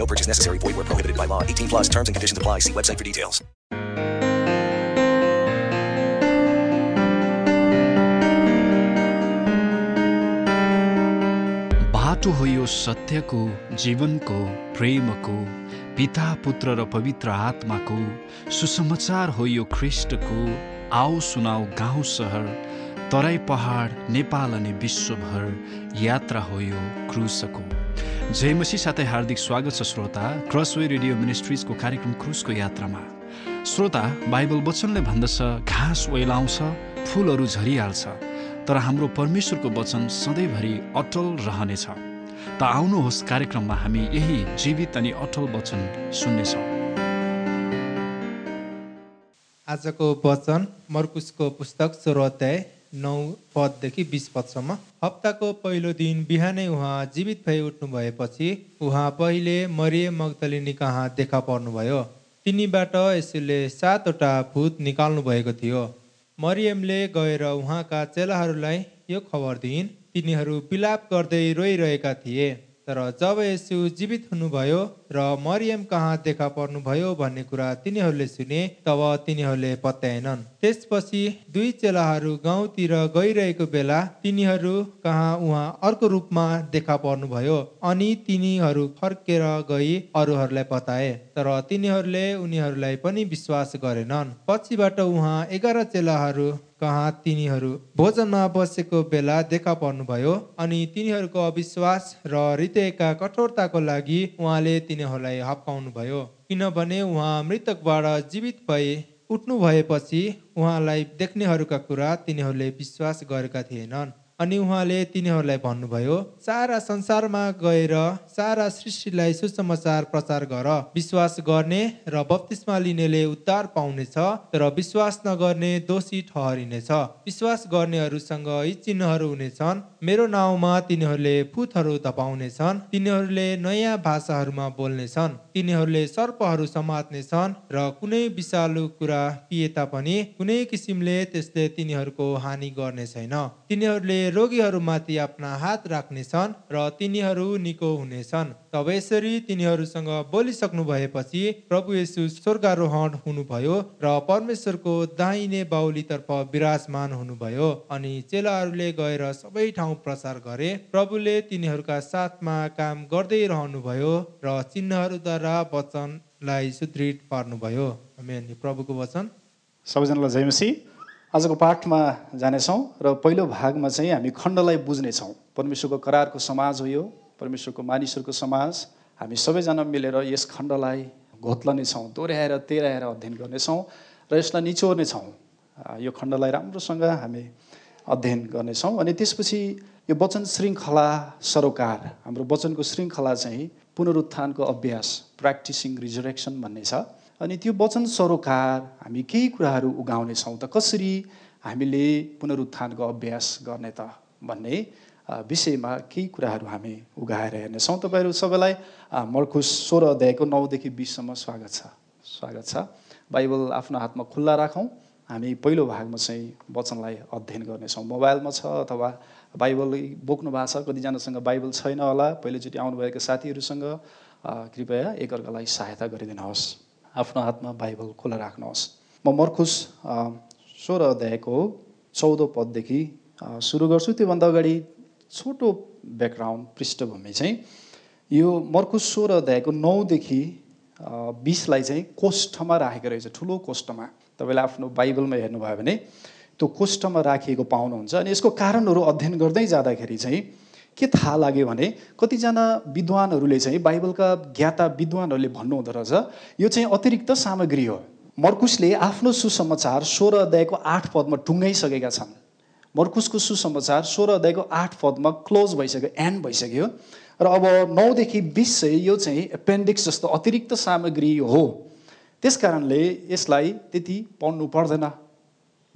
No purchase necessary. Void where prohibited by law. 18 plus terms and conditions apply. See website for details. बाटो हो यो सत्यको जीवनको प्रेमको पिता पुत्र र पवित्र आत्माको सुसमाचार हो यो ख्रिस्टको आओ सुनाऊ गाउँ सहर तराई पहाड नेपाल अनि विश्वभर यात्रा हो यो क्रुसको जय मसी साथै हार्दिक स्वागत छ श्रोता क्रसवे रेडियो मिनिस्ट्रिजको कार्यक्रम क्रुसको यात्रामा। श्रोता बाइबल वचनले भन्दछ घाँस ओइलाउँछ फुलहरू झरिहाल्छ तर हाम्रो परमेश्वरको वचन सधैँभरि अटल रहनेछ। त आउनुहोस् कार्यक्रममा हामी यही जीवित अनि अटल वचन सुन्नेछौँ। आजको वचन मर्कुसको पुस्तक सोह्र अध्याय नौ पददेखि बिस पदसम्म। हप्ताको पहिलो दिन बिहानै उहाँ जीवित भई उठ्नु भएपछि उहाँ पहिले मरिय मगदलिनी कहाँ देखा पर्नुभयो। तिनीबाट यसुले सातवटा भूत निकाल्नु भएको थियो। मरियमले गएर उहाँका चेलाहरूलाई यो खबर दिइन्। तिनीहरू विलाप गर्दै रोइरहेका थिए। तर जब यसु जीवित हुनुभयो र मरियम कहाँ देखा पर्नुभयो भन्ने कुरा तिनीहरूले सुने तब तिनीहरूले पत्याएनन्। त्यसपछि दुई चेलाहरू गाउँतिर गइरहेको बेला तिनीहरू कहाँ उहाँ अर्को रूपमा देखा पर्नुभयो अनि तिनीहरू फर्केर गई अरूहरूलाई बताए। तर तिनीहरूले उनीहरूलाई पनि विश्वास गरेनन्। पछिबाट उहाँ एघार चेलाहरू कहाँ तिनीहरू भोजनमा बसेको बेला देखा पर्नुभयो अनि तिनीहरूको अविश्वास र हृदयका कठोरताको लागि उहाँले तिनीहरूलाई हप्काउनुभयो। किनभने उहाँ मृतकबाट जीवित भए उठ्नु भएपछि उहाँलाई देख्नेहरूका कुरा तिनीहरूले विश्वास गरेका थिएनन्। अनि उहाँले तिनीहरूलाई भन्नुभयो सारा संसारमा गएर सारा सृष्टिलाई सुसमाचार प्रचार गर। विश्वास गर्ने र बत्तिसमा लिनेले उद्धार पाउनेछ तर विश्वास नगर्ने दोषी ठहरिनेछ। विश्वास गर्नेहरूसँग यी चिन्हहरू हुनेछन्। मेरो नाउँमा तिनीहरूले फुतहरू धपाउनेछन् तिनीहरूले नयाँ भाषाहरूमा बोल्नेछन्। तिनीहरूले सर्पहरू समात्नेछन् र कुनै विषालु कुरा पिए तापनि कुनै किसिमले त्यसले तिनीहरूको हानि गर्ने छैन तिनीहरूले रोगीहरूमाथि आफ्ना हात राख्नेछन् र तिनीहरू निको हुनेछन्। तब यसरी तिनीहरूसँग बोलिसक्नु भएपछि प्रभु येसु स्वर्गारोहण हुनुभयो र परमेश्वरको दाहिने बाहुलीतर्फ विराजमान हुनुभयो अनि चेलाहरूले गएर सबै ठाउँ प्रचार गरे। प्रभुले तिनीहरूका साथमा काम गर्दै रहनुभयो र चिन्हहरूद्वारा वचनलाई सुदृढ पार्नुभयो। प्रभुको वचन। सबैजनालाई जयमसी आजको पाठमा जानेछौँ र पहिलो भागमा चाहिँ हामी खण्डलाई बुझ्नेछौँ। परमेश्वरको करारको समाज हो यो परमेश्वरको मानिसहरूको समाज। हामी सबैजना मिलेर यस खण्डलाई घोत्लनेछौँ दोहोऱ्याएर तेह्राएर अध्ययन गर्नेछौँ र यसलाई निचोर्नेछौँ। यो खण्डलाई राम्रोसँग हामी अध्ययन गर्नेछौँ अनि त्यसपछि यो वचन श्रृङ्खला सरोकार हाम्रो वचनको श्रृङ्खला चाहिँ पुनरुत्थानको अभ्यास प्र्याक्टिसिङ रिजरेक्सन भन्ने छ। अनि त्यो वचन सरोकार हामी केही कुराहरू उगाउनेछौँ त कसरी? हामीले पुनरुत्थानको अभ्यास गर्ने त भन्ने विषयमा केही कुराहरू हामी उगाएर हेर्नेछौँ तपाईँहरू सबैलाई मर्कुस सोह्र अध्यायको नौदेखि बिससम्म स्वागत छ। स्वागत छ। बाइबल आफ्नो हातमा खुल्ला राखौँ। हामी पहिलो भागमा चाहिँ वचनलाई अध्ययन गर्नेछौँ मोबाइलमा छ अथवा बाइबल बोक्नु भएको छ कतिजनासँग बाइबल छैन होला पहिलोचोटि आउनुभएका साथीहरूसँग कृपया एकअर्कालाई सहायता गरिदिनुहोस्। आफ्नो हातमा बाइबल खुला राख्नुहोस्। म मर्खुस सोह्र अध्यायको चौध पददेखि सुरु गर्छु। त्योभन्दा अगाडि छोटो ब्याकग्राउन्ड पृष्ठभूमि चाहिँ यो मर्कुस सोह्र अध्यायको नौदेखि बिसलाई चाहिँ कोष्ठमा राखेको रहेछ ठुलो कोष्ठमा। तपाईँले आफ्नो बाइबलमा हेर्नुभयो भने त्यो कोष्ठमा राखिएको पाउनुहुन्छ। अनि यसको कारणहरू अध्ययन गर्दै जाँदाखेरि चाहिँ के थाहा लाग्यो भने कतिजना विद्वानहरूले चाहिँ बाइबलका ज्ञाता विद्वानहरूले भन्नुहुँदो रहेछ यो चाहिँ अतिरिक्त सामग्री हो। मर्कुसले आफ्नो सुसमाचार सोह्र अध्यायको आठ पदमा टुङ्गाइसकेका छन्। मर्कुसको सुसमाचार सोह्र अध्यायको आठ पदमा क्लोज भइसक्यो एन्ड भइसक्यो। र अब नौदेखि बिस चाहिँ यो चाहिँ एपेन्डिक्स जस्तो अतिरिक्त सामग्री हो। त्यस कारणले यसलाई त्यति पढ्नु पर्दैन।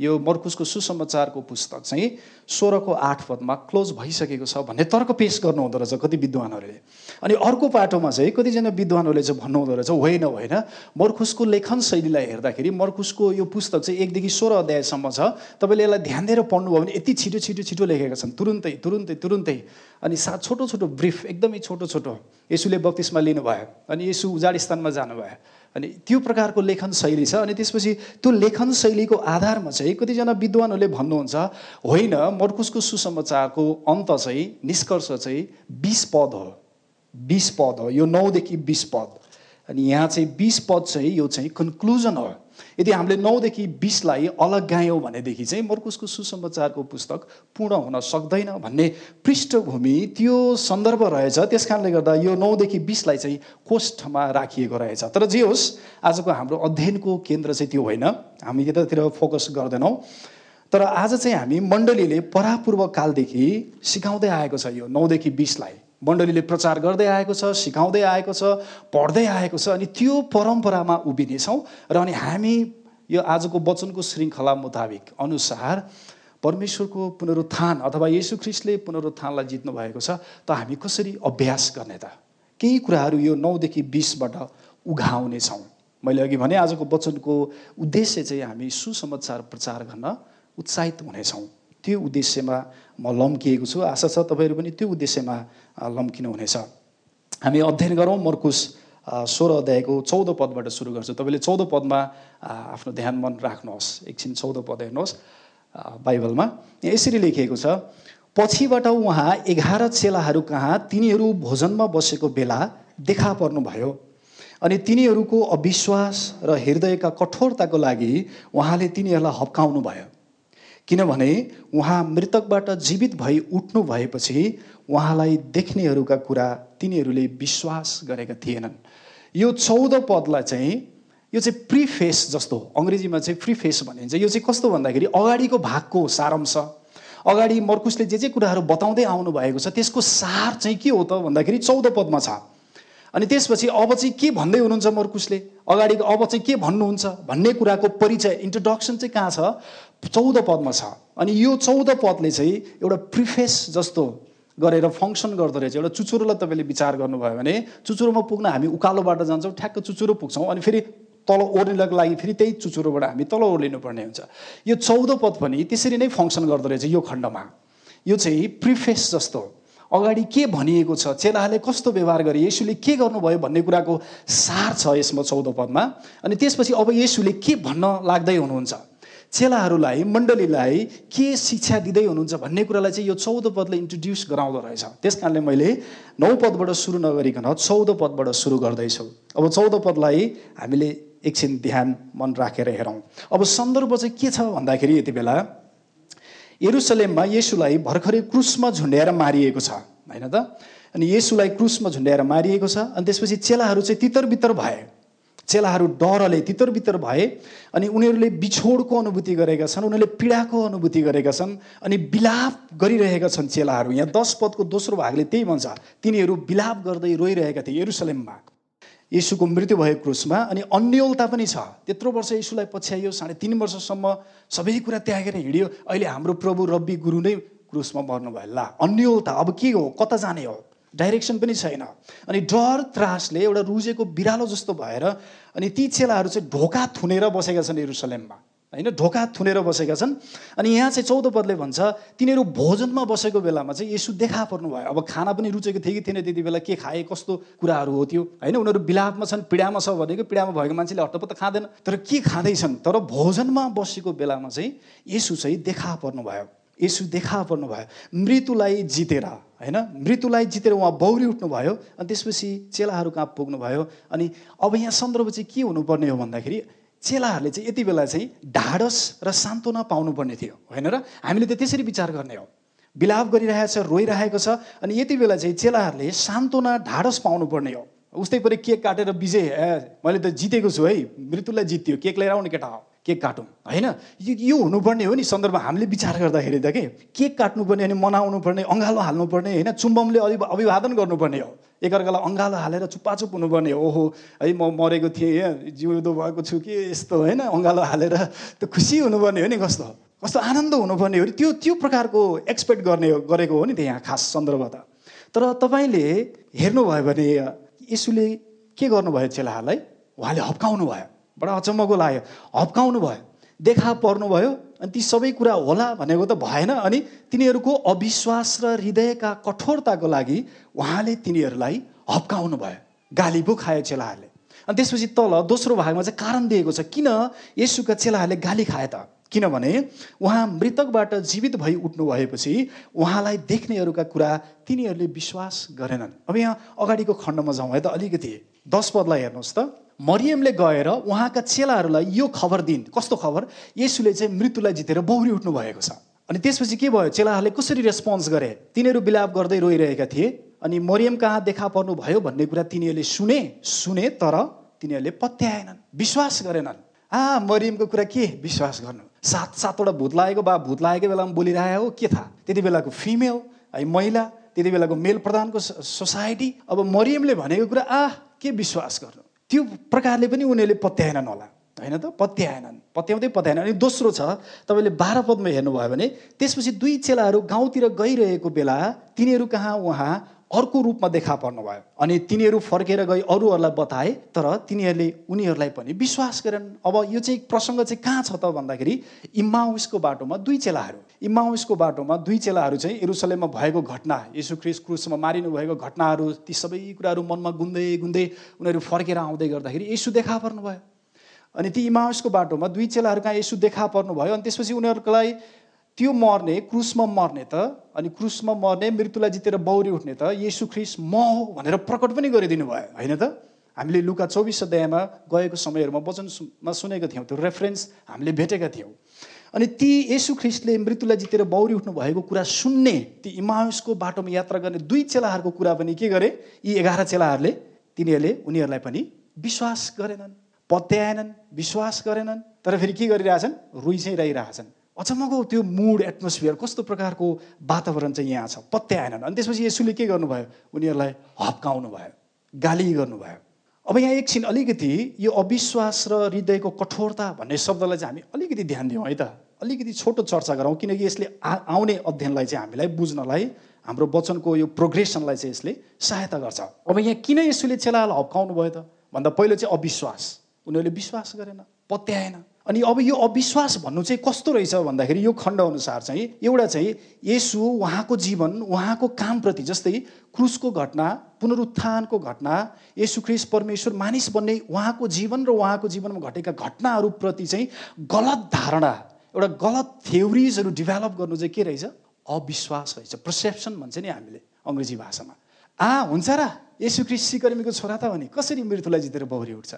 यो मर्कुसको सुसमाचारको पुस्तक चाहिँ सोह्रको आठ पदमा क्लोज भइसकेको छ भन्ने तर्क पेस गर्नुहुँदो रहेछ कति विद्वानहरूले। अनि अर्को पाटोमा चाहिँ कतिजना विद्वानहरूले चाहिँ भन्नुहुँदो रहेछ होइन होइन मर्कुसको लेखन शैलीलाई हेर्दाखेरि मर्कुसको यो पुस्तक चाहिँ एकदेखि सोह्र अध्यायसम्म छ। तपाईँले यसलाई ध्यान दिएर पढ्नुभयो भने यति छिटो छिटो छिटो लेखेका छन्। तुरुन्तै तुरुन्तै तुरुन्तै। अनि सा छोटो छोटो ब्रिफ एकदमै छोटो छोटो। यसुले बत्तिसमा लिनुभयो। अनि यसु उजाड स्थानमा जानुभयो। अनि त्यो प्रकारको लेखन शैली छ। अनि त्यसपछि त्यो लेखन शैलीको आधारमा चाहिँ कतिजना विद्वानहरूले भन्नुहुन्छ होइन मर्कुसको सुसमाचारको अन्त चाहिँ निष्कर्ष चाहिँ बिस पद हो। बिस पद हो। यो नौदेखि बिस पद। अनि यहाँ चाहिँ बिस पद चाहिँ यो चाहिँ कन्क्लुजन हो। यदि हामीले नौदेखि बिसलाई अलग गायौँ भनेदेखि चाहिँ मर्कुसको सुसमाचारको पुस्तक पूर्ण हुन सक्दैन भन्ने पृष्ठभूमि त्यो सन्दर्भ रहेछ। त्यस कारणले गर्दा यो नौदेखि बिसलाई चाहिँ कोष्ठमा राखिएको रहेछ। तर जे होस् आजको हाम्रो अध्ययनको केन्द्र चाहिँ त्यो होइन। हामी यतातिर फोकस गर्दैनौँ। तर आज चाहिँ हामी मण्डलीले परापूर्व कालदेखि सिकाउँदै आएको छ यो नौदेखि बिसलाई। मण्डलीले प्रचार गर्दै आएको छ सिकाउँदै आएको छ पढ्दै आएको छ अनि त्यो परम्परामा उभिनेछौँ र अनि हामी यो आजको वचनको श्रृङ्खला मुताबिक अनुसार परमेश्वरको पुनरुत्थान अथवा येसु ख्रिस्टले पुनरुत्थानलाई जित्नु भएको छ त हामी कसरी अभ्यास गर्ने त? केही कुराहरू यो नौदेखि बिसबाट उघाउनेछौँ। मैले अघि भने आजको वचनको उद्देश्य चाहिँ हामी सुसमाचार प्रचार गर्न उत्साहित हुनेछौँ। त्यो उद्देश्यमा म लम्किएको छु। आशा छ तपाईँहरू पनि त्यो उद्देश्यमा लम्किनु हुनेछ। हामी अध्ययन गरौँ मर्कुस सोह्र अध्यायको चौध पदबाट सुरु गर्छु। तपाईँले चौध पदमा आफ्नो ध्यान मन राख्नुहोस्। एकछिन चौध पद हेर्नुहोस् बाइबलमा। यसरी लेखिएको छ पछिबाट उहाँ एघार चेलाहरू कहाँ तिनीहरू भोजनमा बसेको बेला देखा पर्नुभयो। अनि तिनीहरूको अविश्वास र हृदयका कठोरताको लागि उहाँले तिनीहरूलाई हप्काउनु भयो किनभने उहाँ मृतकबाट जीवित भई उठ्नु भएपछि उहाँलाई देख्नेहरूका कुरा तिनीहरूले विश्वास गरेका थिएनन्। यो चौध पदलाई चाहिँ यो चाहिँ प्रिफेस जस्तो अङ्ग्रेजीमा चाहिँ प्रिफेस भनिन्छ। यो चाहिँ कस्तो भन्दाखेरि अगाडिको भागको सारांश। अगाडि मर्कुसले जे जे कुराहरू बताउँदै आउनु भएको छ त्यसको सार चाहिँ के हो त भन्दाखेरि चौध पदमा छ। अनि त्यसपछि अब चाहिँ के भन्दै हुनुहुन्छ मर्कुसले? अगाडि अब चाहिँ के भन्नुहुन्छ भन्ने कुराको परिचय इन्ट्रोडक्सन चाहिँ कहाँ छ? चौध पदमा छ। अनि यो चौध पदले चाहिँ एउटा प्रिफेस जस्तो गरेर फङ्सन गर्दो रहेछ। एउटा चुचुरोलाई तपाईँले विचार गर्नुभयो भने चुचुरोमा पुग्न हामी उकालोबाट जान्छौँ ठ्याक्क चुचुरो पुग्छौँ अनि फेरि तल ओर्लिनको लागि फेरि त्यही चुचुरोबाट हामी तल ओर्लिनु पर्ने हुन्छ। यो चौध पद पनि त्यसरी नै फङ्सन गर्दो रहेछ यो खण्डमा। यो चाहिँ प्रिफेस जस्तो। अगाडि के भनिएको छ चेलाहरूले कस्तो व्यवहार गरे यसुले के गर्नुभयो भन्ने कुराको सार छ यसमा चौध पदमा। अनि त्यसपछि अब यसुले के भन्न लाग्दै हुनुहुन्छ? चेलाहरूलाई मण्डलीलाई के शिक्षा दिँदै हुनुहुन्छ भन्ने कुरालाई चाहिँ यो चौध पदले इन्ट्रोड्युस गराउँदो रहेछ। त्यस कारणले मैले नौ पदबाट सुरु नगरिकन चौध पदबाट सुरु गर्दैछु। अब चौध पदलाई हामीले एकछिन ध्यान मन राखेर हेरौँ। अब सन्दर्भ चाहिँ के छ भन्दाखेरि यति बेला यरुसलेममा येसुलाई भर्खरै क्रुसमा झुन्ड्याएर मारिएको छ होइन त? अनि येसुलाई क्रुसमा झुन्ड्याएर मारिएको छ अनि त्यसपछि चेलाहरू चाहिँ तितर बितर भए। चेलाहरू डरले तितर बितर भए अनि उनीहरूले बिछोडको अनुभूति गरेका छन् उनीहरूले पीडाको अनुभूति गरेका छन् अनि बिलाप गरिरहेका छन् चेलाहरू। यहाँ दस पदको दोस्रो भागले त्यही भन्छ तिनीहरू बिलाप गर्दै रोइरहेका थिए यरुसलेममा। यसुको मृत्यु भएको क्रुसमा अनि अन्यलता पनि छ। त्यत्रो वर्ष यसुलाई पछ्याइयो साढे तिन वर्षसम्म सबै कुरा त्यागेर हिँड्यो। अहिले हाम्रो प्रभु रब्बी गुरु नै क्रुसमा मर्नुभयो ल अन्यलता अब के हो? कता जाने हो? डाइरेक्सन पनि छैन. अनि डर त्रासले एउटा रुजेको बिरालो जस्तो भएर अनि ती चेलाहरू चाहिँ ढोका थुनेर बसेका छन् यरुसलेममा. होइन ढोका थुनेर बसेका छन्। अनि यहाँ चाहिँ चौध पदले भन्छ तिनीहरू भोजनमा बसेको बेलामा चाहिँ यसु देखा पर्नु भयो अब खाना पनि रुचेको थियो कि थिएन त्यति बेला के खाए कस्तो कुराहरू हो त्यो? होइन उनीहरू बिलापमा छन् पीडामा छ भनेको पीडामा भएको मान्छेले हट्टपत्त खाँदैन। तर के खाँदैछन्? तर भोजनमा बसेको बेलामा चाहिँ यसु चाहिँ देखा पर्नु भयो यसु देखा पर्नु भयो मृत्युलाई जितेर होइन? मृत्युलाई जितेर उहाँ बौरी उठ्नुभयो अनि त्यसपछि चेलाहरू कहाँ पुग्नुभयो? अनि अब यहाँ सन्दर्भ चाहिँ के हुनुपर्ने हो भन्दाखेरि चेलाहरूले चाहिँ यति बेला चाहिँ ढाडस र सान्त्वना पाउनुपर्ने थियो होइन र? हामीले त त्यसरी विचार गर्ने हो। बिलाप गरिरहेको छ रोइरहेको छ अनि यति बेला चाहिँ चेलाहरूले सान्त्वना ढाडस पाउनुपर्ने हो। उस्तै परि केक काटेर ए मैले त जितेको छु है मृत्युलाई जित्यो केक लिएर आउने केटा हो। केक काटौँ। होइन? यो हुनुपर्ने हो नि सन्दर्भ हामीले विचार गर्दाखेरि त के? केक काट्नुपर्ने अनि मनाउनु पर्ने अँगालो हाल्नुपर्ने होइन? चुम्बमले अलि अभिवादन गर्नुपर्ने हो। एकअर्कालाई अँगालो हालेर चुप्पाचुप हुनुपर्ने ओहो है म मरेको थिएँ जिउँदो भएको छु कि यस्तो होइन? अँगालो हालेर त्यो खुसी हुनुपर्ने हो नि कस्तो? कस्तो आनन्द हुनुपर्ने हो। नि त्यो त्यो प्रकारको एक्सपेक्ट गर्ने हो गरेको हो नि त्यहाँ खास सन्दर्भ त। तर तपाईँले हेर्नुभयो भने यसुले के गर्नुभयो चेलाहरूलाई? उहाँले हप्काउनु भयो बडा अचम्मको लाग्यो। हप्काउनु भयो देखा पर्नुभयो अनि ती सबै कुरा होला भनेको त भएन। अनि तिनीहरूको अविश्वास र हृदयका कठोरताको लागि उहाँले तिनीहरूलाई हप्काउनु भयो। गाली पो खायो चेलाहरूले। अनि त्यसपछि तल दोस्रो भागमा चाहिँ कारण दिएको छ। किन यसुका चेलाहरूले गाली खाए त? किनभने उहाँ मृतकबाट जीवित भई उठ्नु भएपछि उहाँलाई देख्नेहरूका कुरा तिनीहरूले विश्वास गरेनन्। अब यहाँ अगाडिको खण्डमा जाउँ है त। अलिकति दस पदलाई हेर्नुहोस् त। मरियमले गएर उहाँका चेलाहरूलाई यो खबर दिन्। कस्तो खबर? यसुले चाहिँ मृत्युलाई जितेर बौरी उठ्नु भएको छ। अनि त्यसपछि के भयो? चेलाहरूले कसरी रेस्पोन्स गरे? तिनीहरू बिलाप गर्दै रोइरहेका थिए। अनि मरियम कहाँ देखा पर्नु भयो भन्ने कुरा तिनीहरूले सुने सुने तर तिनीहरूले पत्याएनन्। विश्वास गरेनन्। आ मरियमको कुरा के? विश्वास गर्नु। सात सातवटा भूत लागेको बा भूत लागेको बेलामा बोलिरहेको हो के थाहा? त्यति बेलाको फिमेल है महिला त्यति बेलाको मेल प्रधानको सोसाइटी। अब मरियमले भनेको कुरा आ के विश्वास गर्नु? त्यो प्रकारले पनि उनीहरूले पत्याएनन् होला। होइन त? पत्याएनन्। पत्याउँदै पत्याएन अनि दोस्रो छ तपाईँले बाह्र पदमा हेर्नुभयो भने त्यसपछि दुई चेलाहरू गाउँतिर गइरहेको बेला तिनीहरू कहाँ? उहाँ अर्को रूपमा देखा पर्नुभयो। अनि तिनीहरू फर्केर गई अरूहरूलाई बताए तर तिनीहरूले उनीहरूलाई पनि विश्वास गरेन अब यो चाहिँ प्रसङ्ग चाहिँ कहाँ छ त भन्दाखेरि इम्माउसको बाटोमा दुई चेलाहरू। इम्माउसको बाटोमा दुई चेलाहरू चाहिँ एरुसलेममा भएको घटना क्रिस क्रुसमा मारिनु भएको घटनाहरू ती सबै कुराहरू मनमा गुन्दै गुन्दै उनीहरू फर्केर आउँदै गर्दाखेरि यसु देखा पर्नुभयो। अनि ती इमाउसको बाटोमा दुई चेलाहरू कहाँ यसु देखा पर्नुभयो अनि त्यसपछि उनीहरूकोलाई त्यो मर्ने क्रुसमा मर्ने त अनि क्रुसमा मर्ने मृत्युलाई जितेर बौरी उठ्ने त यसु ख्रिस म हो भनेर प्रकट पनि गरिदिनु भयो होइन त? हामीले लुका चौबिस अध्यायमा गएको समयहरूमा वचनमा सुनेको थियौँ त्यो रेफरेन्स हामीले भेटेका थियौँ। अनि ती यसु ख्रिस्टले मृत्युलाई जितेर बौरी उठ्नु भएको कुरा सुन्ने ती इमाउसको बाटोमा यात्रा गर्ने दुई चेलाहरूको कुरा पनि के गरे यी एघार चेलाहरूले तिनीहरूले उनीहरूलाई पनि विश्वास गरेनन् पत्याएनन् विश्वास गरेनन्। तर फेरि के गरिरहेछन्? चाहिँ रहिरहेछन्। अचम्मको त्यो मुड एटमोस्फियर कस्तो प्रकारको वातावरण चाहिँ यहाँ छ? पत्याएनन् अनि त्यसपछि यसुले के गर्नुभयो? उनीहरूलाई हप्काउनु भयो गाली गर्नुभयो। अब यहाँ एकछिन अलिकति यो अविश्वास र हृदयको कठोरता भन्ने शब्दलाई चाहिँ हामी अलिकति ध्यान दिउँ है त। अलिकति छोटो चर्चा गरौँ किनकि यसले आउने अध्ययनलाई चाहिँ हामीलाई बुझ्नलाई हाम्रो वचनको यो प्रोग्रेसनलाई चाहिँ यसले सहायता गर्छ। अब यहाँ किन यसुले चेलालाई हप्काउनु भयो त? भन्दा पहिलो चाहिँ अविश्वास। उनीहरूले विश्वास गरेन पत्याएन अनि अब यो अविश्वास भन्नु चाहिँ कस्तो रहेछ भन्दाखेरि यो खण्ड अनुसार चाहिँ एउटा चाहिँ यसु उहाँको जीवन उहाँको कामप्रति जस्तै क्रुसको घटना पुनरुत्थानको घटना यसु ख्रिस परमेश्वर मानिस बन्ने उहाँको जीवन र उहाँको जीवनमा घटेका घटनाहरूप्रति चाहिँ गलत धारणा एउटा गलत थ्योरिजहरू डेभलप गर्नु चाहिँ के रहेछ? अविश्वास रहेछ। पर्सेप्सन भन्छ नि हामीले अङ्ग्रेजी भाषामा। आ हुन्छ र। यसु ख्रिस सिकर्मीको छोरा त भने कसरी मृत्युलाई जितेर बौरी उठ्छ?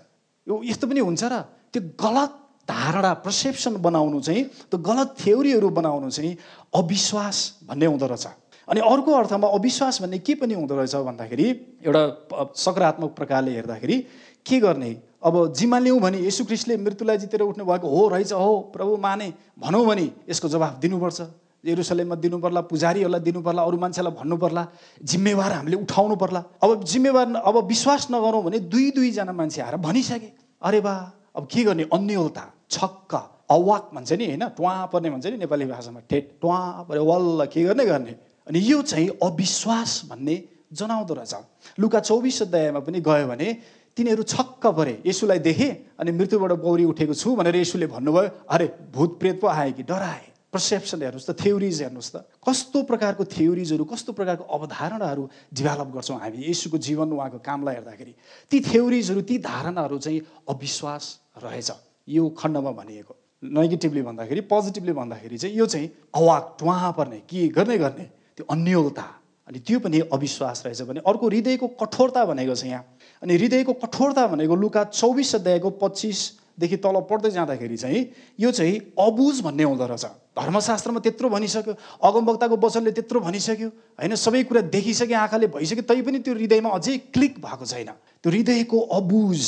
यो यस्तो पनि हुन्छ र। त्यो गलत धारणा पर्सेप्सन बनाउनु चाहिँ त्यो गलत थ्योरीहरू बनाउनु चाहिँ अविश्वास भन्ने हुँदो रहेछ। अनि अर्को अर्थमा अविश्वास भन्ने के पनि हुँदो रहेछ भन्दाखेरि एउटा सकारात्मक प्रकारले हेर्दाखेरि के गर्ने? अब जिम्मा लिउँ भने यसु क्रिस्टले मृत्युलाई जितेर उठ्नु भएको हो रहेछ हो प्रभु माने। भनौँ भने यसको जवाफ दिनुपर्छ। एरुसलेममा दिनु पर्ला पुजारीहरूलाई दिनु पर्ला अरू मान्छेलाई भन्नु पर्ला जिम्मेवार हामीले उठाउनु पर्ला अब जिम्मेवार अब विश्वास नगरौँ भने दुई दुईजना मान्छे आएर भनिसके। अरे बा अब के गर्ने? अन्यलता। छक्क अवाक भन्छ नि होइन? ट्वा पर्ने भन्छ नि नेपाली भाषामा ठेट ट्वा पऱ्यो वल्ल के गर्ने गर्ने। अनि यो चाहिँ अविश्वास भन्ने जनाउँदो रहेछ। लुका चौबिस अध्यायमा पनि गयो भने तिनीहरू छक्क परे यसुलाई देखे अनि मृत्युबाट बौरी उठेको छु भनेर यसुले भन्नुभयो। अरे भूत प्रेत पो आए कि? डराए। पर्सेप्सन हेर्नुहोस् त थ्योरिज हेर्नुहोस् त। कस्तो प्रकारको थ्योरिजहरू कस्तो प्रकारको अवधारणाहरू डेभलप गर्छौँ हामी यसुको जीवन उहाँको कामलाई हेर्दाखेरि। ती थ्योरिजहरू ती धारणाहरू चाहिँ अविश्वास रहेछ। यो खण्डमा भनिएको। नेगेटिभली भन्दाखेरि पोजिटिभली भन्दाखेरि चाहिँ यो चाहिँ अवाक टुवा पर्ने के गर्ने गर्ने त्यो अन्यलता। अनि त्यो पनि अविश्वास रहेछ भने अर्को हृदयको कठोरता भनेको छ यहाँ। अनि हृदयको कठोरता भनेको लुका चौबिस अध्यायको पच्चिसदेखि तल पढ्दै जाँदाखेरि चाहिँ यो चाहिँ अबुझ भन्ने हुँदो रहेछ। धर्मशास्त्रमा त्यत्रो भनिसक्यो अगमवक्ताको वचनले त्यत्रो भनिसक्यो होइन? सबै कुरा देखिसक्यो आँखाले भइसक्यो तैपनि त्यो हृदयमा अझै क्लिक भएको छैन। त्यो हृदयको अबुझ।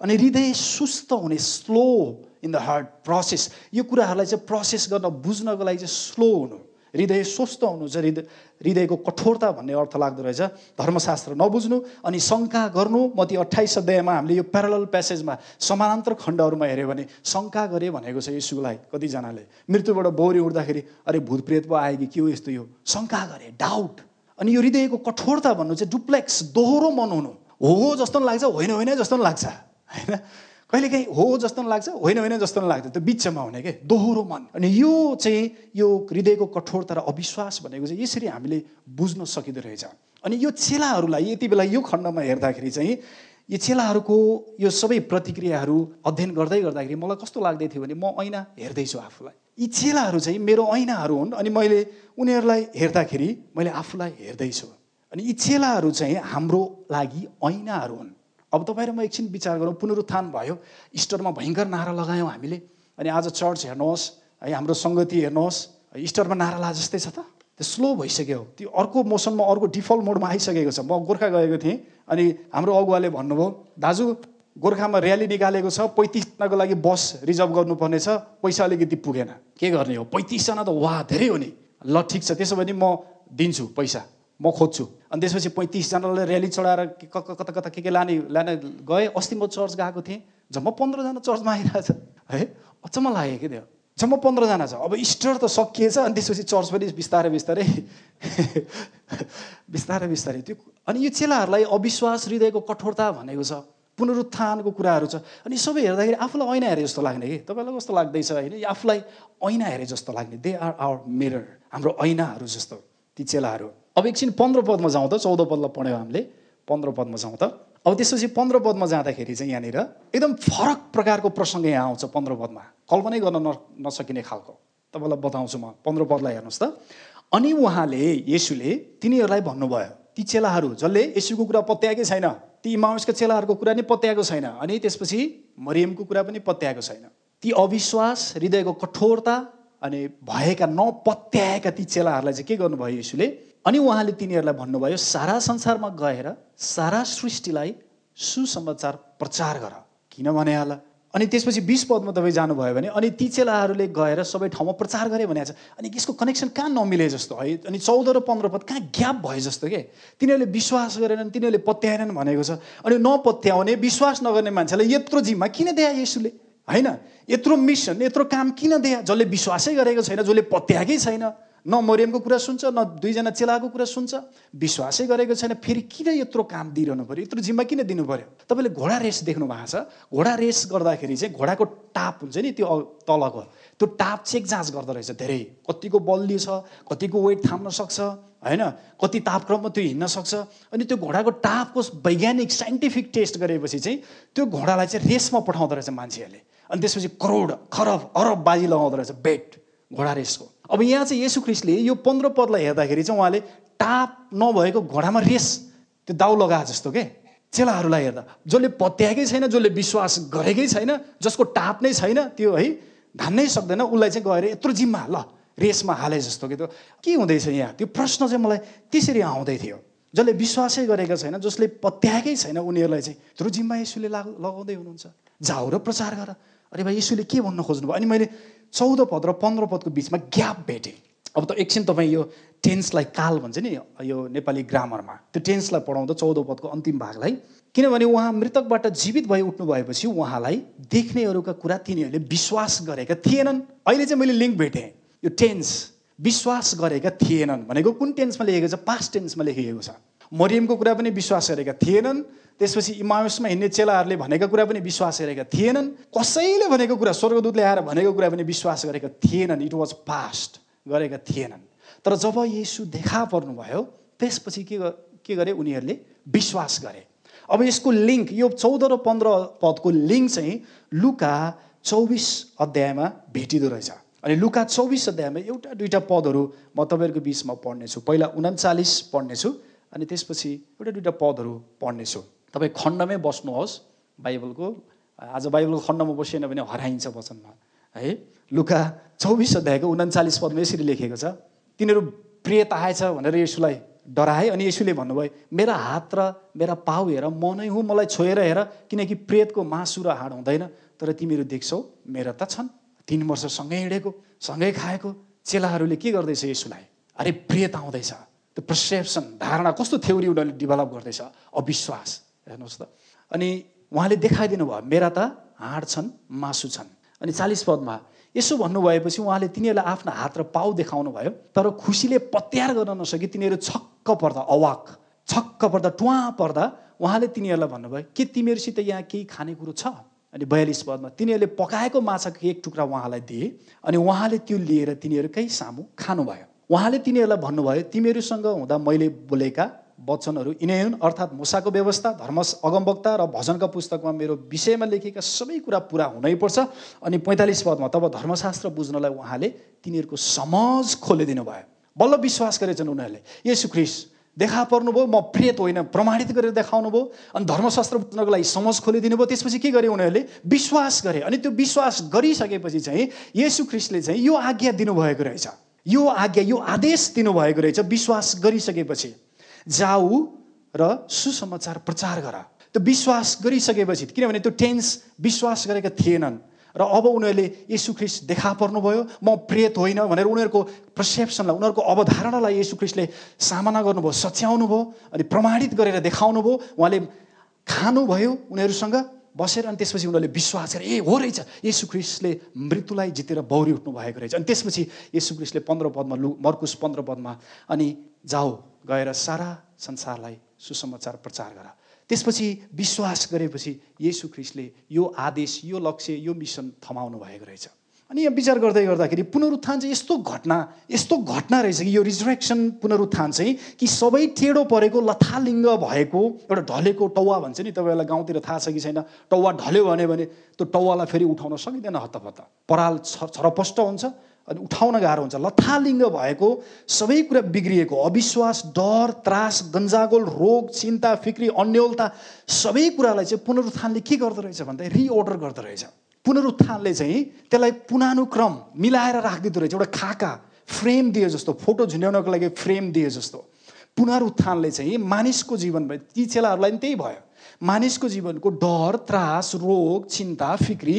अनि हृदय सुस्त हुने slow in the heart process यो कुराहरूलाई चाहिँ प्रोसेस गर्न बुझ्नको लागि चाहिँ स्लो हुनु। हृदय स्वस्थ हुनु चाहिँ हृदय हृदयको कठोरता भन्ने अर्थ लाग्दो रहेछ। धर्मशास्त्र नबुझ्नु अनि शङ्का गर्नु। म ती अठाइस अध्यायमा हामीले यो प्यारल प्यासेजमा समानान्तर खण्डहरूमा हेऱ्यो भने शङ्का गरे भनेको छ यसुलाई कतिजनाले। मृत्युबाट बौरी उठ्दाखेरि अरे भूतप्रेत पो आयो कि के हो यस्तो यो? शङ्का गरे डाउट अनि यो हृदयको कठोरता भन्नु चाहिँ डुप्लेक्स दोहोरो मन हुनु। हो जस्तो लाग्छ होइन होइन जस्तो लाग्छ। होइन? कहिलेकाहीँ हो जस्तो लाग्छ होइन होइन जस्तो लाग्छ त्यो बिचमा हुने के? दोहोरो मन। अनि यो चाहिँ यो हृदयको कठोरता र अविश्वास भनेको चाहिँ यसरी हामीले बुझ्न सकिँदो रहेछ। अनि यो चेलाहरूलाई यति बेला यो खण्डमा हेर्दाखेरि चाहिँ यो चेलाहरूको यो सबै प्रतिक्रियाहरू अध्ययन गर्दै गर्दाखेरि मलाई कस्तो लाग्दै थियो भने म ऐना हेर्दैछु आफूलाई। यी चेलाहरू चाहिँ मेरो ऐनाहरू हुन् अनि मैले उनीहरूलाई हेर्दाखेरि मैले आफूलाई हेर्दैछु। अनि यी चेलाहरू चाहिँ हाम्रो लागि ऐनाहरू हुन्। अब तपाईँ र म एकछिन विचार गरौँ पुनरुत्थान भयो। इस्टरमा भयङ्कर नारा लगायौँ हामीले। अनि आज चर्च हेर्नुहोस् है हाम्रो सङ्गति हेर्नुहोस् इस्टरमा नारा ला जस्तै छ त? त्यो स्लो भइसक्यो। त्यो अर्को मोसनमा अर्को डिफल्ट मोडमा आइसकेको छ। म गोर्खा गएको थिएँ अनि हाम्रो अगुवाले भन्नुभयो दाजु गोर्खामा र्याली निकालेको छ पैँतिसजनाको लागि बस रिजर्भ गर्नुपर्ने छ पैसा अलिकति पुगेन। के गर्ने हो? पैँतिसजना त वा धेरै हो नि। ल ठिक छ त्यसो भने म दिन्छु पैसा। म खोज्छु। अनि त्यसपछि पैँतिसजनालाई र्याली चढाएर कता कता के के लाने लाने गएँ। अस्ति म चर्च गएको थिएँ। जम्मा पन्ध्रजना चर्चमा आइरहेछ है? अचम्म लाग्यो कि त्यो? जम्मा पन्ध्रजना छ। अब इस्टर त सकिएछ अनि त्यसपछि चर्च पनि बिस्तारै बिस्तारै बिस्तारै बिस्तारै। त्यो अनि यो चेलाहरूलाई अविश्वास हृदयको कठोरता भनेको छ। पुनरुत्थानको कुराहरू छ। अनि सबै हेर्दाखेरि आफूलाई ऐना हेरे जस्तो लाग्ने कि? तपाईँलाई कस्तो लाग्दैछ होइन? आफूलाई ऐना हेरे जस्तो लाग्ने। दे आर आवर मिरर हाम्रो ऐनाहरू जस्तो। ती चेलाहरू। अब एकछिन पन्ध्र पदमा जाउँ त चौध पदलाई पढ्यौँ हामीले। पन्ध्र पदमा जाउँ त। अब त्यसपछि पन्ध्र पदमा जाँदाखेरि चाहिँ यहाँनिर एकदम फरक प्रकारको प्रसङ्ग यहाँ आउँछ पन्ध्र पदमा। कल्पनै गर्न न नसकिने खालको। तपाईँलाई बताउँछु म। पन्ध्र पदलाई हेर्नुहोस् त। अनि उहाँले यसुले तिनीहरूलाई भन्नुभयो ती चेलाहरू जसले यसुको कुरा पत्याएकै छैन ती इमाउसका चेलाहरूको कुरा नै पत्याएको छैन अनि त्यसपछि मरियमको कुरा पनि पत्याएको छैन। ती अविश्वास हृदयको कठोरता अनि भएका नपत्याएका ती चेलाहरूलाई चाहिँ के गर्नुभयो यसुले अनि उहाँले तिनीहरूलाई भन्नुभयो सारा संसारमा गएर सारा सृष्टिलाई सुसमाचार प्रचार गर। किन भने होला? अनि त्यसपछि बिस पदमा तपाईँ जानुभयो भने अनि ती चेलाहरूले गएर सबै ठाउँमा प्रचार गरे भनेको छ। अनि यसको कनेक्सन कहाँ नमिले जस्तो? है अनि चौध र पन्ध्र पद कहाँ ग्याप भयो जस्तो के? तिनीहरूले विश्वास गरेनन् तिनीहरूले पत्याएनन् भनेको छ। अनि नपत्याउने विश्वास नगर्ने मान्छेलाई यत्रो जिम्मा किन दिए यसुले? होइन यत्रो मिसन यत्रो काम किन दिए जसले विश्वासै गरेको छैन जसले पत्याएकै छैन। न मरियमको कुरा सुन्छ न दुईजना चेलाको कुरा सुन्छ। विश्वासै गरेको छैन फेरि किन यत्रो काम दिइरहनु पऱ्यो यत्रो जिम्मा किन दिनु पऱ्यो तपाईँले घोडा रेस देख्नु भएको छ। घोडा रेस गर्दाखेरि चाहिँ घोडाको टाप हुन्छ नि त्यो तलको। त्यो टाप चेक जाँच गर्दो रहेछ धेरै। कतिको बलियो छ कतिको वेट थाम्न सक्छ होइन? कति तापक्रममा त्यो हिँड्न सक्छ। अनि त्यो घोडाको टापको वैज्ञानिक साइन्टिफिक टेस्ट गरेपछि चाहिँ त्यो घोडालाई चाहिँ रेसमा पठाउँदो रहेछ मान्छेहरूले। अनि त्यसपछि करोड खरब अरब बाजी लगाउँदो रहेछ। बेट घोडा रेसको। अब यहाँ चाहिँ यसु ख्रिस्टले यो पन्ध्र पदलाई हेर्दाखेरि चाहिँ उहाँले टाप नभएको घोडामा रेस त्यो दाउ लगाए जस्तो के? चेलाहरूलाई हेर्दा। जसले पत्याएकै छैन जसले विश्वास गरेकै छैन जसको टाप नै छैन त्यो है धान्नै सक्दैन उसलाई चाहिँ गएर यत्रो जिम्मा ल रेसमा हाले जस्तो कि त्यो। के हुँदैछ यहाँ? त्यो प्रश्न चाहिँ मलाई त्यसरी आउँदै थियो। जसले विश्वासै गरेका छैन जसले पत्याएकै छैन उनीहरूलाई चाहिँ यत्रो जिम्मा यसुले लगाउँदै हुनुहुन्छ। जाऊ र प्रचार गर। अरे भाइ यसुले के भन्न खोज्नुभयो? अनि मैले चौध पद र पन्ध्र पदको बिचमा ग्याप भेटेँ। अब त एकछिन तपाईँ यो टेन्सलाई काल भन्छ नि यो नेपाली ग्रामरमा। त्यो टेन्सलाई पढाउँदा चौध पदको अन्तिम भागलाई। किनभने उहाँ मृतकबाट जीवित भई उठ्नु भएपछि उहाँलाई देख्नेहरूका कुरा तिनीहरूले विश्वास गरेका थिएनन्। अहिले चाहिँ मैले लिङ्क भेटेँ। यो टेन्स विश्वास गरेका थिएनन् भनेको कुन टेन्समा लेखेको छ? पास्ट टेन्समा लेखिएको छ। मरियमको कुरा पनि विश्वास गरेका थिएनन्। त्यसपछि इमाउसमा हिँड्ने चेलाहरूले भनेका कुरा पनि विश्वास गरेका थिएनन्। कसैले भनेको कुरा स्वर्गदूतले आएर भनेको कुरा पनि विश्वास गरेका थिएनन्। इट वाज पास्ट गरेका थिएनन्। तर जब यसु देखा पर्नुभयो त्यसपछि के के गरे उनीहरूले विश्वास गरे। अब यसको लिङ्क यो चौध र पन्ध्र पदको लिङ्क चाहिँ लुका चौबिस अध्यायमा भेटिँदो रहेछ। अनि लुका चौबिस अध्यायमा एउटा दुइटा पदहरू म तपाईँहरूको बिचमा पढ्नेछु। पहिला उन्चालिस पढ्नेछु अनि त्यसपछि एउटा दुइटा पदहरू पढ्नेछु। तपाईँ खण्डमै बस्नुहोस् बाइबलको आज बाइबलको खण्डमा बसिएन भने हराइन्छ वचनमा। है? लुका चौबिस अध्यायको उन्चालिस पदमा यसरी लेखेको छ तिनीहरू प्रेत आएछ भनेर यसुलाई डराए अनि यसुले भन्नुभयो मेरा हात र मेरा पाउ हेर म नै हुँ मलाई छोएर हेर किनकि प्रेतको मासु र हाड हुँदैन। तर तिमीहरू देख्छौ मेरा त छन्। तिन वर्ष सँगै हिँडेको सँगै खाएको चेलाहरूले के गर्दैछ यसुलाई अरे प्रेत आउँदैछ। त्यो पर्सेप्सन धारणा कस्तो थ्योरी उनीहरूले डेभलप गर्दैछ? अविश्वास। हेर्नुहोस् त। अनि उहाँले देखाइदिनु भयो मेरा त हाड छन् मासु छन्। अनि चालिस पदमा यसो भन्नुभएपछि उहाँले तिनीहरूलाई आफ्नो हात र पाउ देखाउनु भयो तर खुसीले पत्यार गर्न नसके तिनीहरू छक्क पर्दा अवाक छक्क पर्दा टुवा पर्दा उहाँले तिनीहरूलाई भन्नुभयो के तिमीहरूसित यहाँ केही खानेकुरो छ? अनि बयालिस पदमा तिनीहरूले पकाएको माछाको एक टुक्रा उहाँलाई दिए अनि उहाँले त्यो लिएर तिनीहरूकै सामु खानुभयो। उहाँले तिनीहरूलाई भन्नुभयो तिमीहरूसँग हुँदा मैले बोलेका वचनहरू यिनै हुन्। अर्थात् मुसाको व्यवस्था धर्म अगमवक्ता र भजनका पुस्तकमा मेरो विषयमा लेखेका सबै कुरा पुरा हुनैपर्छ अनि पैँतालिस पदमा तब धर्मशास्त्र बुझ्नलाई उहाँले तिनीहरूको समझ खोलिदिनु भयो। बल्ल विश्वास गरेछन् उनीहरूले यसु ख्रिस देखा पर्नुभयो म प्रेत होइन प्रमाणित गरेर देखाउनु भयो। अनि धर्मशास्त्र बुझ्नको लागि समझ खोलिदिनु भयो। त्यसपछि के गरे उनीहरूले? विश्वास गरे। अनि त्यो विश्वास गरिसकेपछि चाहिँ यसु ख्रिस्टले चाहिँ यो आज्ञा दिनुभएको रहेछ। यो आज्ञा यो आदेश दिनुभएको रहेछ विश्वास गरिसकेपछि। जाऊ र सुसमाचार प्रचार गर। त्यो विश्वास गरिसकेपछि किनभने त्यो टेन्स विश्वास गरेका थिएनन्। र अब उनीहरूले ख्रिस्ट देखा पर्नुभयो म प्रेत होइन भनेर उनीहरूको पर्सेप्सनलाई उनीहरूको अवधारणालाई ख्रिस्टले सामना गर्नुभयो सच्याउनु भयो अनि प्रमाणित गरेर देखाउनु भयो उहाँले खानुभयो उनीहरूसँग बसेर अनि त्यसपछि उनीहरूले विश्वास गरे ए हो रहेछ। ख्रिस्टले मृत्युलाई जितेर बौरी उठ्नु भएको रहेछ। अनि त्यसपछि यसु ख्रिस्टले पन्ध्र पदमा लु मर्कुस पन्ध्र पदमा अनि जाऊ गएर सारा संसारलाई सुसमाचार प्रचार गर। त्यसपछि विश्वास गरेपछि येसु ख्रिस्टले यो आदेश यो लक्ष्य यो मिसन थमाउनु भएको रहेछ। अनि यहाँ विचार गर्दै गर्दाखेरि पुनरुत्थान चाहिँ यस्तो घटना यस्तो घटना रहेछ कि यो रिजरेक्सन पुनरुत्थान चाहिँ कि सबै टेढो परेको लथालिङ्ग भएको एउटा ढलेको टौवा भन्छ नि तपाईँलाई गाउँतिर थाहा छ कि छैन? टौवा ढल्यो भने त्यो टौवालाई फेरि उठाउन सकिँदैन हत्तपत्त पराल छरपष्ट हुन्छ। अनि उठाउन गाह्रो हुन्छ। लथालिङ्ग भएको सबै कुरा बिग्रिएको अविश्वास डर त्रास गन्जागोल रोग चिन्ता फिक्री अन्यलता सबै कुरालाई चाहिँ पुनरुत्थानले के रहेछ भन्दा रिअर्डर गर्दो रहेछ। पुनरुत्थानले चाहिँ त्यसलाई पुनानुक्रम मिलाएर राखिदिँदो रहेछ। एउटा खाका फ्रेम दिए जस्तो फोटो झुन्ड्याउनको लागि फ्रेम दिए जस्तो। पुनरुत्थानले चाहिँ मानिसको जीवनमा ती चेलाहरूलाई पनि त्यही भयो। मानिसको जीवनको डर त्रास रोग चिन्ता फिक्री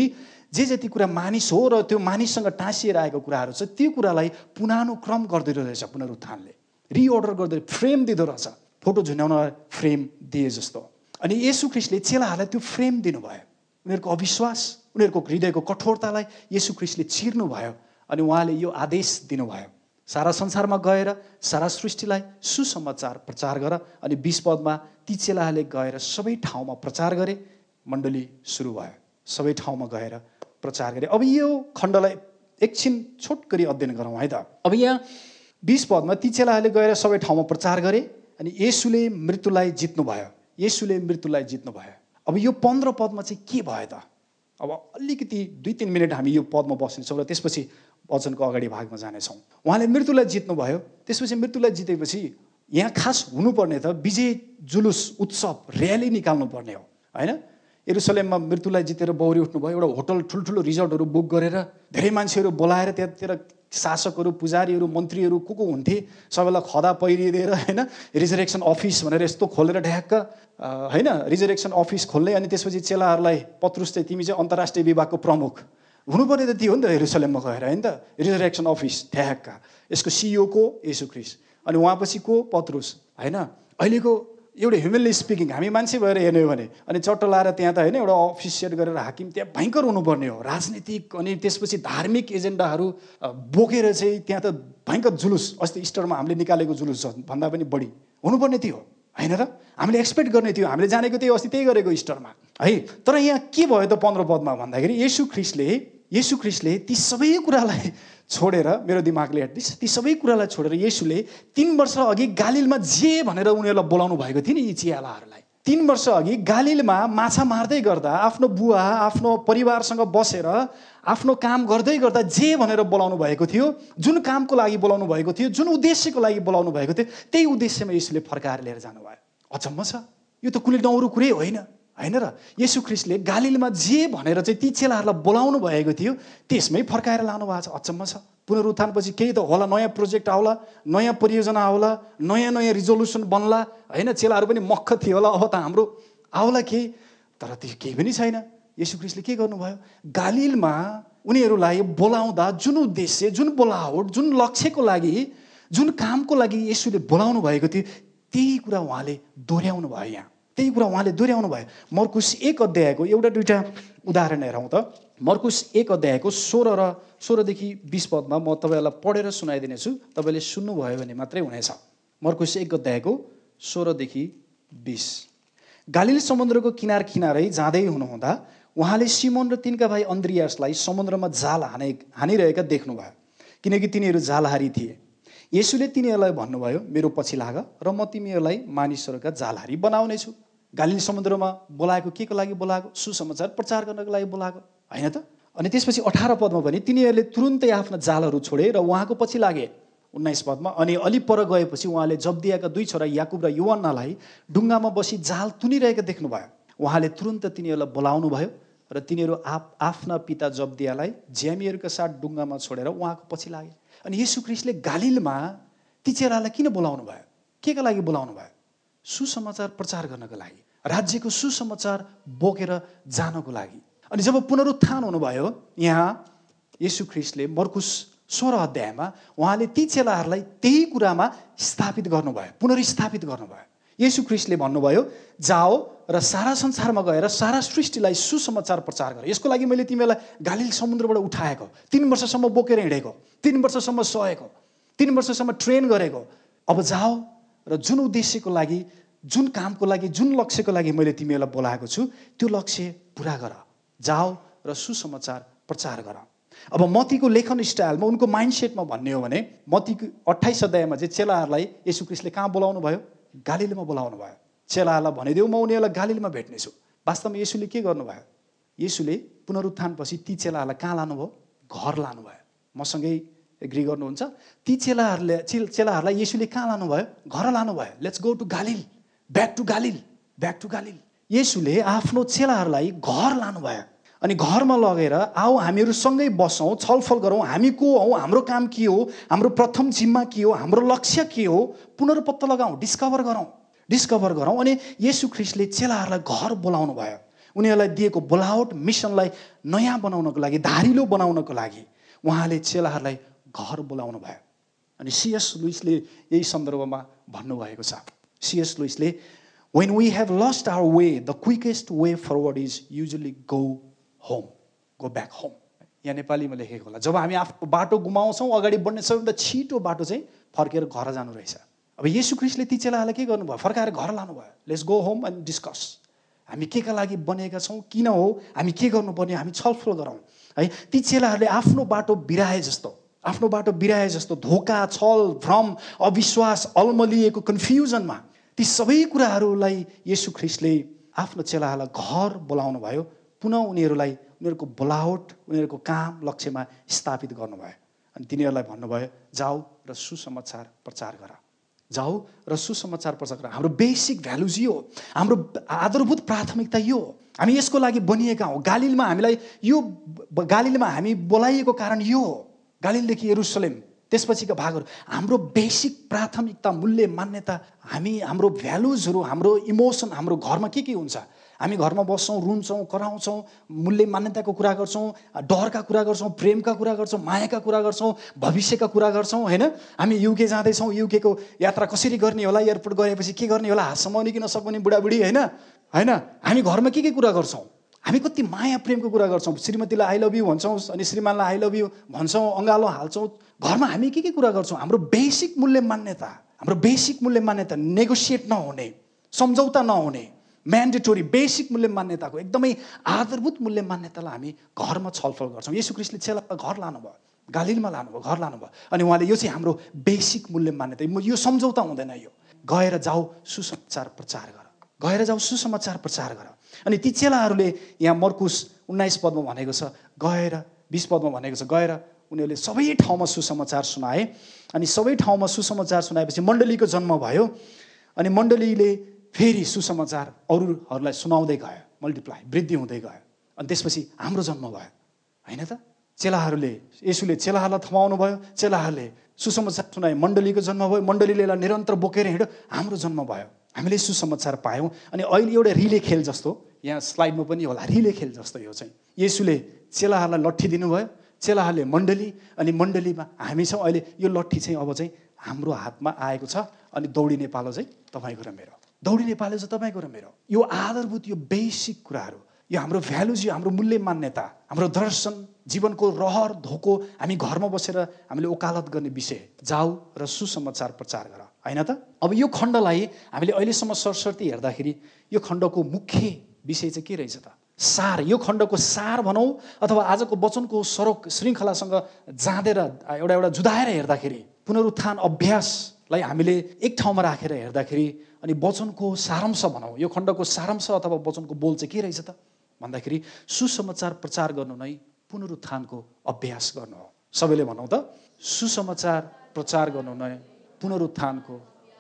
जे जति कुरा मानिस हो र त्यो मानिससँग टाँसिएर आएको कुराहरू छ त्यो कुरालाई पुनानुक्रम गरिदिँदो रहेछ पुनरुत्थानले। रिअर्डर गर्दै फ्रेम दिँदो रहेछ। फोटो झुन्याउन फ्रेम दिए जस्तो। अनि यसु ख्रिस्टले चेलाहरूलाई त्यो फ्रेम दिनुभयो। उनीहरूको अविश्वास उनीहरूको हृदयको कठोरतालाई यसु ख्रिस्टले चिर्नुभयो अनि उहाँले यो आदेश दिनुभयो। सारा संसारमा गएर सारा सृष्टिलाई सुसमाचार प्रचार गर अनि बिस पदमा ती चेलाहरूले गएर सबै ठाउँमा प्रचार गरे। मण्डली सुरु भयो। सबै ठाउँमा गएर प्रचार गरे। अब यो खण्डलाई एकछिन छोट गरी अध्ययन गरौँ है त। अब यहाँ बिस पदमा ती चेलाहरूले गएर सबै ठाउँमा प्रचार गरे अनि यसुले मृत्युलाई जित्नु भयो। यसुले मृत्युलाई जित्नु भयो। अब यो पन्ध्र पदमा चाहिँ के भयो त? अब अलिकति दुई तिन मिनट हामी यो पदमा बस्नेछौँ र त्यसपछि वचनको अगाडि भागमा जानेछौँ। उहाँले मृत्युलाई जित्नुभयो त्यसपछि मृत्युलाई जितेपछि यहाँ खास हुनुपर्ने त विजय जुलुस उत्सव र्याली निकाल्नु पर्ने हो। होइन? एरुसलेममा मृत्युलाई जितेर बौरी उठ्नुभयो एउटा होटल ठुल्ठुलो रिजोर्टहरू बुक गरेर धेरै मान्छेहरू बोलाएर त्यहाँतिर शासकहरू पुजारीहरू मन्त्रीहरू को को हुन्थे सबैलाई खदा पहिरिदिएर होइन रिजरेक्सन अफिस भनेर यस्तो खोलेर ढ्याक्क होइन रिजरेक्सन अफिस खोल्ने अनि त्यसपछि चेलाहरूलाई पत्रुस चाहिँ तिमी चाहिँ अन्तर्राष्ट्रिय विभागको प्रमुख। हुनुपर्ने त त्यो हो नि त हेरुसलेममा गएर होइन त? रिजरेक्सन अफिस ठ्याक्क यसको सिइओ को? यसु क्रिस अनि उहाँपछि को? पत्रुस। होइन? अहिलेको एउटा ह्युमनली स्पिकिङ हामी मान्छे भएर हेर्ने हो भने अनि चट्ट लाएर त्यहाँ त होइन एउटा अफिस सेट गरेर हाकिम त्यहाँ भयङ्कर हुनुपर्ने हो। राजनीतिक अनि त्यसपछि धार्मिक एजेन्डाहरू बोकेर चाहिँ त्यहाँ त भयङ्कर जुलुस अस्ति इस्टरमा हामीले निकालेको जुलुस भन्दा पनि बढी हुनुपर्ने थियो होइन र? हामीले एक्सपेक्ट गर्ने थियो हामीले जानेको त्यही अस्ति त्यही गरेको इस्टरमा है? तर यहाँ के भयो त पन्ध्र पदमा भन्दाखेरि यसु ख्रिस्टले यसु ख्रिस्टले ती सबै कुरालाई छोडेर मेरो दिमागले एटलिस्ट ती सबै कुरालाई छोडेर यसुले तिन वर्ष अघि गालिलमा जे भनेर उनीहरूलाई बोलाउनु भएको थियो नि यी चियालाहरूलाई। तिन वर्ष अघि गालिलमा माछा मार्दै गर्दा आफ्नो बुवा आफ्नो परिवारसँग बसेर आफ्नो काम गर्दै गर्दा जे भनेर बोलाउनु भएको थियो जुन कामको लागि बोलाउनु भएको थियो जुन उद्देश्यको लागि बोलाउनु भएको थियो त्यही उद्देश्यमा यसुले फर्काएर लिएर जानुभयो। अचम्म छ। यो त कुनै नौरो कुरै होइन। होइन र यसु ख्रिस्टले गालिलमा जे भनेर चाहिँ ती चेलाहरूलाई बोलाउनु भएको थियो त्यसमै फर्काएर लानु भएको छ। अचम्म छ। पुनरुत्थानपछि केही त होला नयाँ प्रोजेक्ट आउला नयाँ परियोजना आउला नयाँ नयाँ रिजोल्युसन बन्ला। होइन चेलाहरू पनि मक्ख थियो होला अब त हाम्रो आउला केही तर त्यो केही पनि छैन। यसु ख्रिस्टले के गर्नुभयो? गालिलमा उनीहरूलाई बोलाउँदा जुन उद्देश्य जुन बोलावट जुन लक्ष्यको लागि जुन कामको लागि यसुले बोलाउनु भएको थियो त्यही कुरा उहाँले दोहोऱ्याउनु भयो यहाँ। त्यही कुरा उहाँले दोहोऱ्याउनु भयो। मर्कुस एक अध्यायको एउटा दुइटा उदाहरण हेरौँ त। मर्कुस एक अध्यायको सोह्र र सोह्रदेखि बिस पदमा म तपाईँहरूलाई पढेर सुनाइदिनेछु। तपाईँले सुन्नुभयो भने मात्रै हुनेछ। मर्कुस एक अध्यायको सोह्रदेखि बिस। गालिल समुद्रको किनार किनारै जाँदै हुनुहुँदा उहाँले सिमोन र तिनका भाइ अन्द्रियासलाई समुद्रमा जाल हाने हानिरहेका देख्नुभयो। किनकि तिनीहरू जालहारी थिए। यसुले तिनीहरूलाई भन्नुभयो मेरो पछि लाग र म तिमीहरूलाई मानिसहरूका जालहारी बनाउनेछु। गालिल समुद्रमा बोलाएको के को लागि बोलाएको सुसमाचार प्रचार गर्नको लागि बोलाएको होइन त? अनि त्यसपछि अठार पदमा पनि तिनीहरूले तुरुन्तै आफ्ना जालहरू छोडे र उहाँको पछि लागे उन्नाइस पदमा। अनि अलि पर गएपछि उहाँले जब्दियाका दुई छोरा याकुब र युवन्नालाई ढुङ्गामा बसी जाल तुनिरहेका देख्नुभयो। उहाँले तुरुन्त तिनीहरूलाई बोलाउनु भयो र तिनीहरू आफ आफ्ना पिता जब्दियालाई ज्यामीहरूका साथ डुङ्गामा छोडेर उहाँको पछि लागे। अनि यसु क्रिस्टले गालिलमा ती चेलालाई किन बोलाउनु भयो? के का लागि बोलाउनु भयो? सुसमाचार प्रचार गर्नको लागि। राज्यको सुसमाचार बोकेर जानको लागि। अनि जब पुनरुत्थान हुनुभयो यहाँ यसु ख्रिस्टले मर्कुस सोह्र अध्यायमा उहाँले ती चेलाहरूलाई त्यही कुरामा स्थापित गर्नुभयो पुनर्स्थापित गर्नुभयो। यसु ख्रिस्टले भन्नुभयो जाओ र सारा संसारमा गएर सारा सृष्टिलाई सुसमाचार प्रचार गर। यसको लागि मैले तिमीलाई गालिल समुद्रबाट उठाएको तिन वर्षसम्म बोकेर हिँडेको तिन वर्षसम्म सहेको तिन वर्षसम्म ट्रेन गरेको। अब जाओ र जुन उद्देश्यको लागि जुन कामको लागि जुन लक्ष्यको लागि मैले तिमीहरूलाई बोलाएको छु त्यो लक्ष्य पुरा गर जाओ र सुसमाचार प्रचार गर। अब मतीको लेखन स्टाइलमा उनको माइन्डसेटमा भन्ने हो भने मतीको अठाइस अध्यायमा चाहिँ चेलाहरूलाई यसु क्रिस्टले कहाँ बोलाउनु भयो? गालिलमा बोलाउनु भयो। चेलाहरूलाई भनिदियो म उनीहरूलाई गालिलमा भेट्नेछु। वास्तवमा यसुले के गर्नुभयो? यसुले पुनरुत्थानपछि ती चेलाहरूलाई कहाँ लानुभयो? घर लानुभयो। मसँगै एग्री गर्नुहुन्छ। ती चेलाहरूले चेलाहरूलाई यसुले कहाँ लानुभयो? घर लानुभयो। Let's go to Galilee. Back to Galilee back to Galilee यसुले आफ्नो चेलाहरूलाई घर लानुभयो। अनि घरमा लगेर आओ हामीहरू सँगै बसौँ छलफल गरौँ। हामी को हौ? हाम्रो काम के हो? हाम्रो प्रथम जिम्मा के हो? हाम्रो लक्ष्य के हो? पुनर्पत्ता लगाउँ डिस्कभर गरौँ डिस्कभर गरौँ। अनि यसु ख्रिस्टले चेलाहरूलाई घर बोलाउनु भयो। उनीहरूलाई दिएको बोलावट मिसनलाई नयाँ बनाउनको लागि धारिलो बनाउनको लागि। उहाँले चेलाहरूलाई घर बोलाउनु भयो। अनि सिएस लुइसले यही सन्दर्भमा भन्नुभएको छ। सिएस लुइसले when we have lost our way the quickest way forward is usually go home go back home यहाँ नेपालीमा लेखेको होला। जब हामी आफ्नो बाटो गुमाउँछौँ अगाडि बढ्ने सबैभन्दा छिटो बाटो चाहिँ फर्केर घर जानु रहेछ। अब यसु क्रिस्टले ती चेलाहरूलाई के गर्नुभयो? फर्काएर घर लानुभयो। Let's go home and discuss हामी के का लागि बनेका छौँ किन हो? हामी के गर्नुपर्ने? हामी छलफल गरौँ। है ती चेलाहरूले आफ्नो बाटो बिराए जस्तो। आफ्नो बाटो बिराए जस्तो धोका छल भ्रम अविश्वास अलमलिएको कन्फ्युजनमा ती सबै कुराहरूलाई यसु ख्रिस्टले आफ्नो चेलाहरूलाई घर बोलाउनु भयो पुनः उनीहरूलाई उनीहरूको बोलावट उनीहरूको काम लक्ष्यमा स्थापित गर्नुभयो। अनि तिनीहरूलाई भन्नुभयो जाऊ र सुसमाचार प्रचार गर। जाऊ र सुसमाचार प्रचार गर। हाम्रो बेसिक भ्यालुज यो हाम्रो आधारभूत प्राथमिकता यो हामी यसको लागि बनिएका हौँ। गालिलमा हामीलाई यो गालिलमा हामी बोलाइएको कारण यो हो। गालिलदेखि एरुसलेम त्यसपछिका भागहरू। हाम्रो बेसिक प्राथमिकता मूल्य मान्यता हामी हाम्रो भ्यालुजहरू हाम्रो इमोसन हाम्रो घरमा के के हुन्छ? हामी घरमा बस्छौँ रुन्छौँ कराउँछौँ मूल्य मान्यताको कुरा गर्छौँ डरका कुरा गर्छौँ प्रेमका कुरा गर्छौँ मायाका कुरा गर्छौँ भविष्यका कुरा गर्छौँ होइन? हामी युके जाँदैछौँ युकेको यात्रा कसरी गर्ने होला एयरपोर्ट गएपछि के गर्ने होला हात समाउनु किन सक्ने बुढाबुढी होइन? होइन? हामी घरमा के के कुरा गर्छौँ? हामी कति माया प्रेमको कुरा गर्छौँ। श्रीमतीलाई आई लभ यु भन्छौँ अनि श्रीमानलाई आई लभ यु भन्छौँ अँगालो हाल्छौँ। घरमा हामी के के कुरा गर्छौँ? हाम्रो बेसिक मूल्य मान्यता हाम्रो बेसिक मूल्य मान्यता नेगोसिएट नहुने सम्झौता नहुने म्यान्डेटोरी बेसिक मूल्य मान्यताको एकदमै आधारभूत मूल्य मान्यतालाई हामी घरमा छलफल गर्छौँ। यसु क्रिस्टले चेलालाई घर लानुभयो गालिलमा लानुभयो घर लानुभयो अनि उहाँले यो चाहिँ हाम्रो बेसिक मूल्य मान्यता। यो सम्झौता हुँदैन यो। गएर जाऊ सुसमाचार प्रचार गर गएर जाऊ सुसमाचार प्रचार गर। अनि ती चेलाहरूले यहाँ मर्कुस उन्नाइस पदमा भनेको छ गएर बिस पदमा भनेको छ गएर उनीहरूले सबै ठाउँमा सुसमाचार सुनाए। अनि सबै ठाउँमा सुसमाचार सुनाएपछि मण्डलीको जन्म भयो। अनि मण्डलीले फेरि सुसमाचार अरूहरूलाई सुनाउँदै गयो मल्टिप्लाई वृद्धि हुँदै गयो। अनि त्यसपछि हाम्रो जन्म भयो। होइन त? चेलाहरूले यसुले चेलाहरूलाई थमाउनु भयो चेलाहरूले सुसमाचार सुनाए मण्डलीको जन्म भयो मण्डलीले यसलाई निरन्तर बोकेर हिँड्यो हाम्रो जन्म भयो। हामीले सुसमाचार पायौँ अनि अहिले एउटा रिले खेल जस्तो यहाँ स्लाइडमा पनि होला रिले खेल जस्तो यो चाहिँ। यसुले चेलाहरूलाई लट्ठी दिनुभयो चेलाहरूले मण्डली अनि मण्डलीमा हामी छौँ। अहिले यो लट्ठी चाहिँ अब चाहिँ हाम्रो हातमा आएको छ अनि दौडिने पालो चाहिँ तपाईँको र मेरो। दौडिने पालो चाहिँ तपाईँको र मेरो। यो आधारभूत यो बेसिक कुराहरू यो हाम्रो भ्यालुज यो हाम्रो मूल्य मान्यता हाम्रो दर्शन जीवनको रहर धोको हामी घरमा बसेर हामीले ओकालत गर्ने विषय जाऊ र सुसमाचार प्रचार गर। होइन त? अब यो खण्डलाई हामीले अहिलेसम्म सरस्वती हेर्दाखेरि यो खण्डको मुख्य विषय चाहिँ के रहेछ त? सार। यो खण्डको सार भनौँ अथवा आजको वचनको सरोक श्रृङ्खलासँग जाँदेर एउटा एउटा जुदाएर हेर्दाखेरि पुनरुत्थान अभ्यासलाई हामीले एक ठाउँमा राखेर हेर्दाखेरि अनि वचनको सारांश भनौँ। यो खण्डको सारांश अथवा वचनको बोल चाहिँ के रहेछ त? भन्दाखेरि सुसमाचार प्रचार गर्नु नै पुनरुत्थानको अभ्यास गर्नु हो। सबैले भनौँ त सुसमाचार प्रचार गर्नु नै पुनरुत्थानको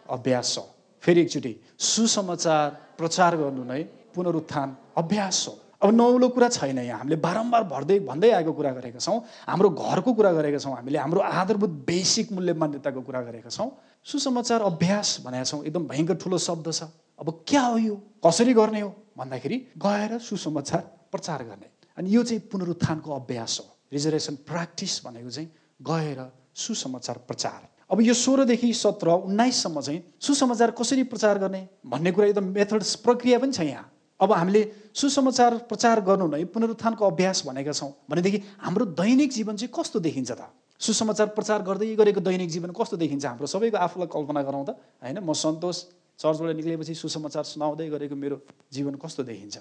अभ्यास हो। फेरि एकचोटि सुसमाचार प्रचार गर्नु नै पुनरुत्थान अभ्यास हो। अब नौलो कुरा छैन यहाँ। हामीले बारम्बार भर्दै भन्दै आएको कुरा गरेका छौँ। हाम्रो घरको कुरा गरेका छौँ हामीले। हाम्रो आधारभूत बेसिक मूल्य मान्यताको कुरा गरेका छौँ। सुसमाचार अभ्यास भनेका छौँ। एकदम भयङ्कर ठुलो शब्द छ। अब क्या हो यो? कसरी गर्ने हो? भन्दाखेरि गएर सुसमाचार प्रचार गर्ने। अनि यो चाहिँ पुनरुत्थानको अभ्यास हो। रिजर्भेसन प्र्याक्टिस भनेको चाहिँ गएर सुसमाचार प्रचार। अब यो सोह्रदेखि सत्र उन्नाइससम्म चाहिँ सुसमाचार कसरी प्रचार गर्ने भन्ने कुरा एकदम मेथड्स प्रक्रिया पनि छ यहाँ। अब हामीले सुसमाचार प्रचार गर्नु नै पुनरुत्थानको अभ्यास भनेका छौँ भनेदेखि हाम्रो दैनिक जीवन चाहिँ कस्तो देखिन्छ त? सुसमाचार प्रचार गर्दै गरेको दैनिक जीवन कस्तो देखिन्छ? हाम्रो सबैको आफूलाई कल्पना गरौँ त। होइन म सन्तोष चर्चबाट निक्लेपछि सुसमाचार सुनाउँदै गरेको मेरो जीवन कस्तो देखिन्छ?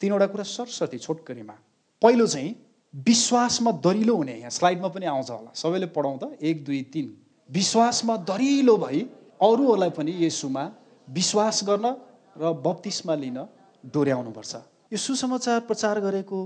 तिनवटा कुरा सरस्वती छोटकरीमा। पहिलो चाहिँ विश्वासमा दरिलो हुने यहाँ। स्लाइडमा पनि आउँछ होला। सबैले पढाउँ त। एक दुई तिन। विश्वासमा दरिलो भई अरूहरूलाई पनि यसुमा विश्वास गर्न र बत्तिसमा लिन डोर्याउनुपर्छ। यो सुसमाचार प्रचार गरेको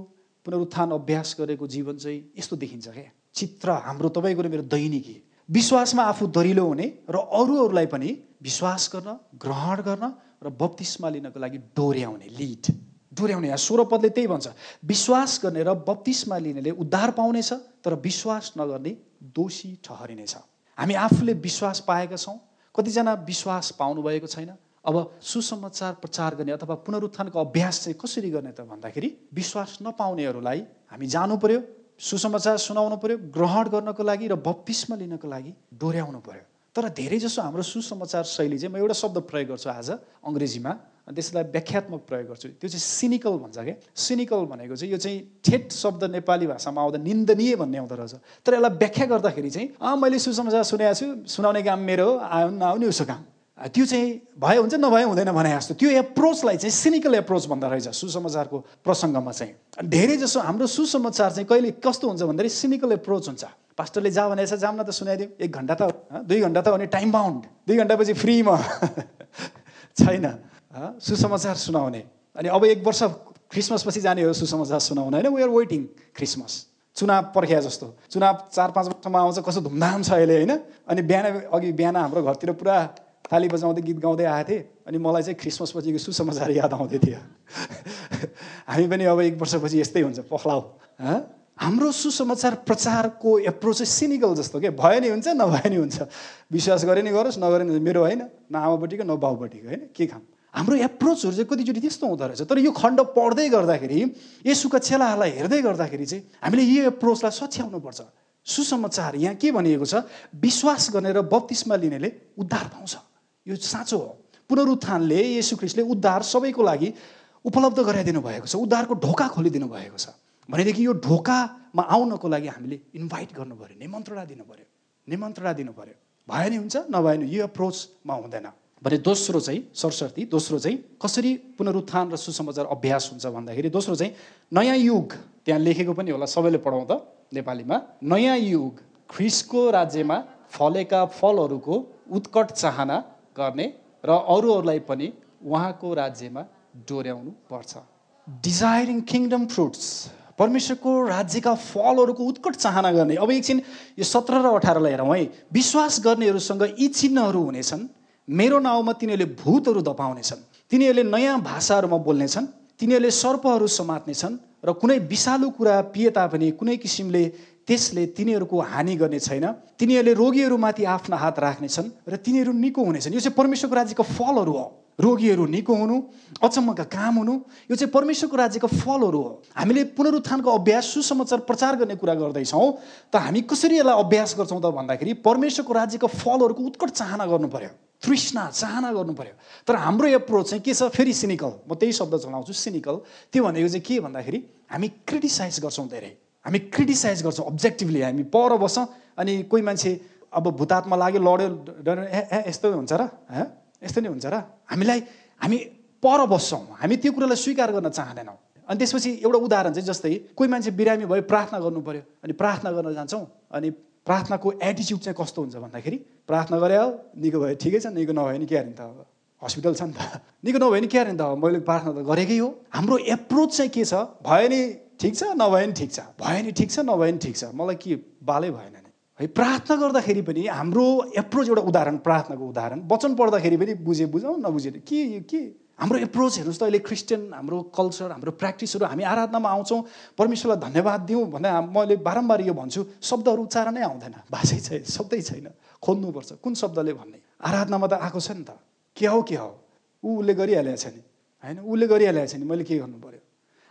पुनरुत्थान अभ्यास गरेको जीवन चाहिँ यस्तो देखिन्छ क्या चित्र हाम्रो तपाईँको र मेरो दैनिकी। विश्वासमा आफू दरिलो हुने र अरूहरूलाई पनि विश्वास गर्न ग्रहण गर्न र बत्तिसमा लिनको लागि डोर्याउने लिड। डोर्याउने यहाँ सोह्र त्यही भन्छ। विश्वास गर्ने र बत्तिसमा लिनेले उद्धार पाउनेछ तर विश्वास नगर्ने दोषी ठहरिनेछ। हामी आफूले विश्वास पाएका छौँ। कतिजना विश्वास पाउनु भएको छैन। अब सुसमाचार प्रचार गर्ने अथवा पुनरुत्थानको अभ्यास चाहिँ कसरी गर्ने त भन्दाखेरि विश्वास नपाउनेहरूलाई हामी जानु पर्यो सुसमाचार सुनाउनु पर्यो ग्रहण गर्नको लागि र बप्तिस्मा लिनको लागि डोर्याउनु पर्यो। तर धेरै जसो हाम्रो सुसमाचार शैली चाहिँ म एउटा शब्द प्रयोग गर्छु आज अङ्ग्रेजीमा। अनि त्यसलाई व्याख्यात्मक प्रयोग गर्छु। त्यो चाहिँ सिनिकल भन्छ क्या। सिनिकल भनेको चाहिँ यो चाहिँ ठेट शब्द नेपाली भाषामा आउँदा निन्दनीय भन्ने आउँदो रहेछ। तर यसलाई व्याख्या गर्दाखेरि चाहिँ अँ मैले सुसमाचार सुनेको छु सुनाउने काम मेरो हो आयो नआउने उसो काम। त्यो चाहिँ भयो हुन्छ नभए हुँदैन भने जस्तो। त्यो एप्रोचलाई चाहिँ सिनिकल एप्रोच भन्दा रहेछ सुसमाचारको प्रसङ्गमा चाहिँ। धेरै जसो हाम्रो सुसमाचार चाहिँ कहिले कस्तो हुन्छ भन्दाखेरि सिनिकल एप्रोच हुन्छ। पास्टरले जा भनेर जाम न त सुनाइदिउँ। एक घन्टा त दुई घन्टा त भने टाइम बााउन्ड दुई घन्टापछि फ्रीमा छैन। सुसमाचार सुनाउने। अनि अब एक वर्ष क्रिसमसपछि जाने हो सुसमाचार सुनाउने। होइन? वी आर वेटिङ क्रिसमस चुनाव पर्ख्या जस्तो। चुनाव चार पाँच वर्षमा आउँछ कस्तो धुमधाम छ अहिले होइन? अनि बिहान अघि बिहान हाम्रो घरतिर पुरा थाली बजाउँदै गीत गाउँदै आएको थिएँ। अनि मलाई चाहिँ क्रिसमसपछिको सुसमाचार याद आउँदै थियो। हामी पनि अब एक वर्षपछि यस्तै हुन्छ पख्लाउ हाम्रो सुसमाचार प्रचारको एप्रोच चाहिँ सिनिकल जस्तो के? भयो नि हुन्छ नभए नि हुन्छ। विश्वास गरे नि गरोस् नगरे नि मेरो होइन न आमापट्टिको न बाउपट्टिको होइन? के काम हाम्रो एप्रोचहरू चाहिँ कतिचोटि त्यस्तो हुँदो रहेछ। तर यो खण्ड पढ्दै गर्दाखेरि यसुका चेलाहरूलाई हेर्दै गर्दाखेरि चाहिँ हामीले यो एप्रोचलाई सच्याउनुपर्छ सुसमाचार यहाँ के भनिएको छ? विश्वास गर्ने र बत्तिसमा लिनेले उद्धार पाउँछ। यो साँचो हो। पुनरुत्थानले यसु ख्रिस्टले उद्धार सबैको लागि उपलब्ध गराइदिनु भएको छ। उद्धारको ढोका खोलिदिनु भएको छ। भनेदेखि यो ढोकामा आउनको लागि हामीले इन्भाइट गर्नु पऱ्यो निमन्त्रणा दिनु पऱ्यो निमन्त्रणा दिनु पऱ्यो भयो नि हुन्छ नभए नि यो एप्रोचमा हुँदैन। भने दोस्रो चाहिँ सरस्वती दोस्रो चाहिँ कसरी पुनरुत्थान र सुसमाचार अभ्यास हुन्छ भन्दाखेरि दोस्रो चाहिँ नयाँ युग त्यहाँ लेखेको पनि होला सबैले पढाउँ त नेपालीमा। नयाँ युग ख्रिसको राज्यमा फलेका फलहरूको उत्कट चाहना गर्ने र अरूहरूलाई पनि उहाँको राज्यमा डोर्याउनु पर्छ। डिजायरिङ किङडम फ्रुट्स परमेश्वरको राज्यका फलहरूको उत्कट चाहना गर्ने। अब एकछिन यो सत्र र अठारलाई हेरौँ है। विश्वास गर्नेहरूसँग यी चिन्हहरू हुनेछन्। मेरो नाउँमा तिनीहरूले भूतहरू धपाउनेछन् तिनीहरूले नयाँ भाषाहरूमा बोल्नेछन्। तिनीहरूले सर्पहरू समात्नेछन् र कुनै विषालु कुरा पिए तापनि कुनै किसिमले त्यसले तिनीहरूको हानि गर्ने छैन। तिनीहरूले रोगीहरूमाथि आफ्ना हात राख्नेछन् र तिनीहरू निको हुनेछन्। यो चाहिँ परमेश्वरको राज्यको फलहरू हो। रोगीहरू निको हुनु अचम्मका काम हुनु यो चाहिँ परमेश्वरको राज्यको फलहरू हो। हामीले पुनरुत्थानको अभ्यास सुसमाचार प्रचार गर्ने कुरा गर्दैछौँ त हामी कसरी यसलाई अभ्यास गर्छौँ त भन्दाखेरि परमेश्वरको राज्यको फलहरूको उत्कट चाहना गर्नु पर्यो तृष्णा चाहना गर्नु पर्यो तर हाम्रो एप्रोच चाहिँ के छ? फेरि सिनिकल म त्यही शब्द चलाउँछु सिनिकल त्यो भनेको चाहिँ के भन्दाखेरि हामी क्रिटिसाइज गर्छौँ धेरै। हामी क्रिटिसाइज गर्छौँ अब्जेक्टिभली हामी पर बस्छौँ अनि कोही मान्छे अब भूतात्मा लाग्यो लड्यो ए यस्तो हुन्छ र यस्तो नै हुन्छ र हामीलाई हामी पर बस्छौँ। हामी त्यो कुरालाई स्वीकार गर्न चाहँदैनौँ। अनि त्यसपछि एउटा उदाहरण चाहिँ जस्तै कोही मान्छे बिरामी भयो प्रार्थना गर्नु पऱ्यो अनि प्रार्थना गर्न जान्छौँ अनि प्रार्थनाको एटिच्युड चाहिँ कस्तो हुन्छ भन्दाखेरि प्रार्थना गरे हो निको भयो ठिकै छ निको नभयो नि के नि त अब? हस्पिटल छ नि त। निको नभयो नि के नि त मैले प्रार्थना त गरेकै हो। हाम्रो एप्रोच चाहिँ के छ? भयो नि ठिक छ नभए नि ठिक छ। भयो नि ठिक छ नभए नि ठिक छ। मलाई के बालै भएन है प्रार्थना गर्दाखेरि पनि हाम्रो एप्रोच एउटा उदाहरण प्रार्थनाको उदाहरण। वचन पढ्दाखेरि पनि बुझे बुझौँ नबुझे के के? हाम्रो एप्रोच हेर्नुहोस् त अहिले क्रिस्चियन हाम्रो कल्चर हाम्रो प्र्याक्टिसहरू हामी आराधनामा आउँछौँ परमेश्वरलाई धन्यवाद दिउँ भने मैले बारम्बार यो भन्छु शब्दहरू उच्चारणै आउँदैन भाषै छैन शब्दै छैन खोज्नुपर्छ कुन शब्दले भन्ने? आराधनामा त आएको छ नि त। के हो के हो? ऊ उसले गरिहालेको छ नि। होइन उसले गरिहालेको छ नि। मैले के गर्नु पऱ्यो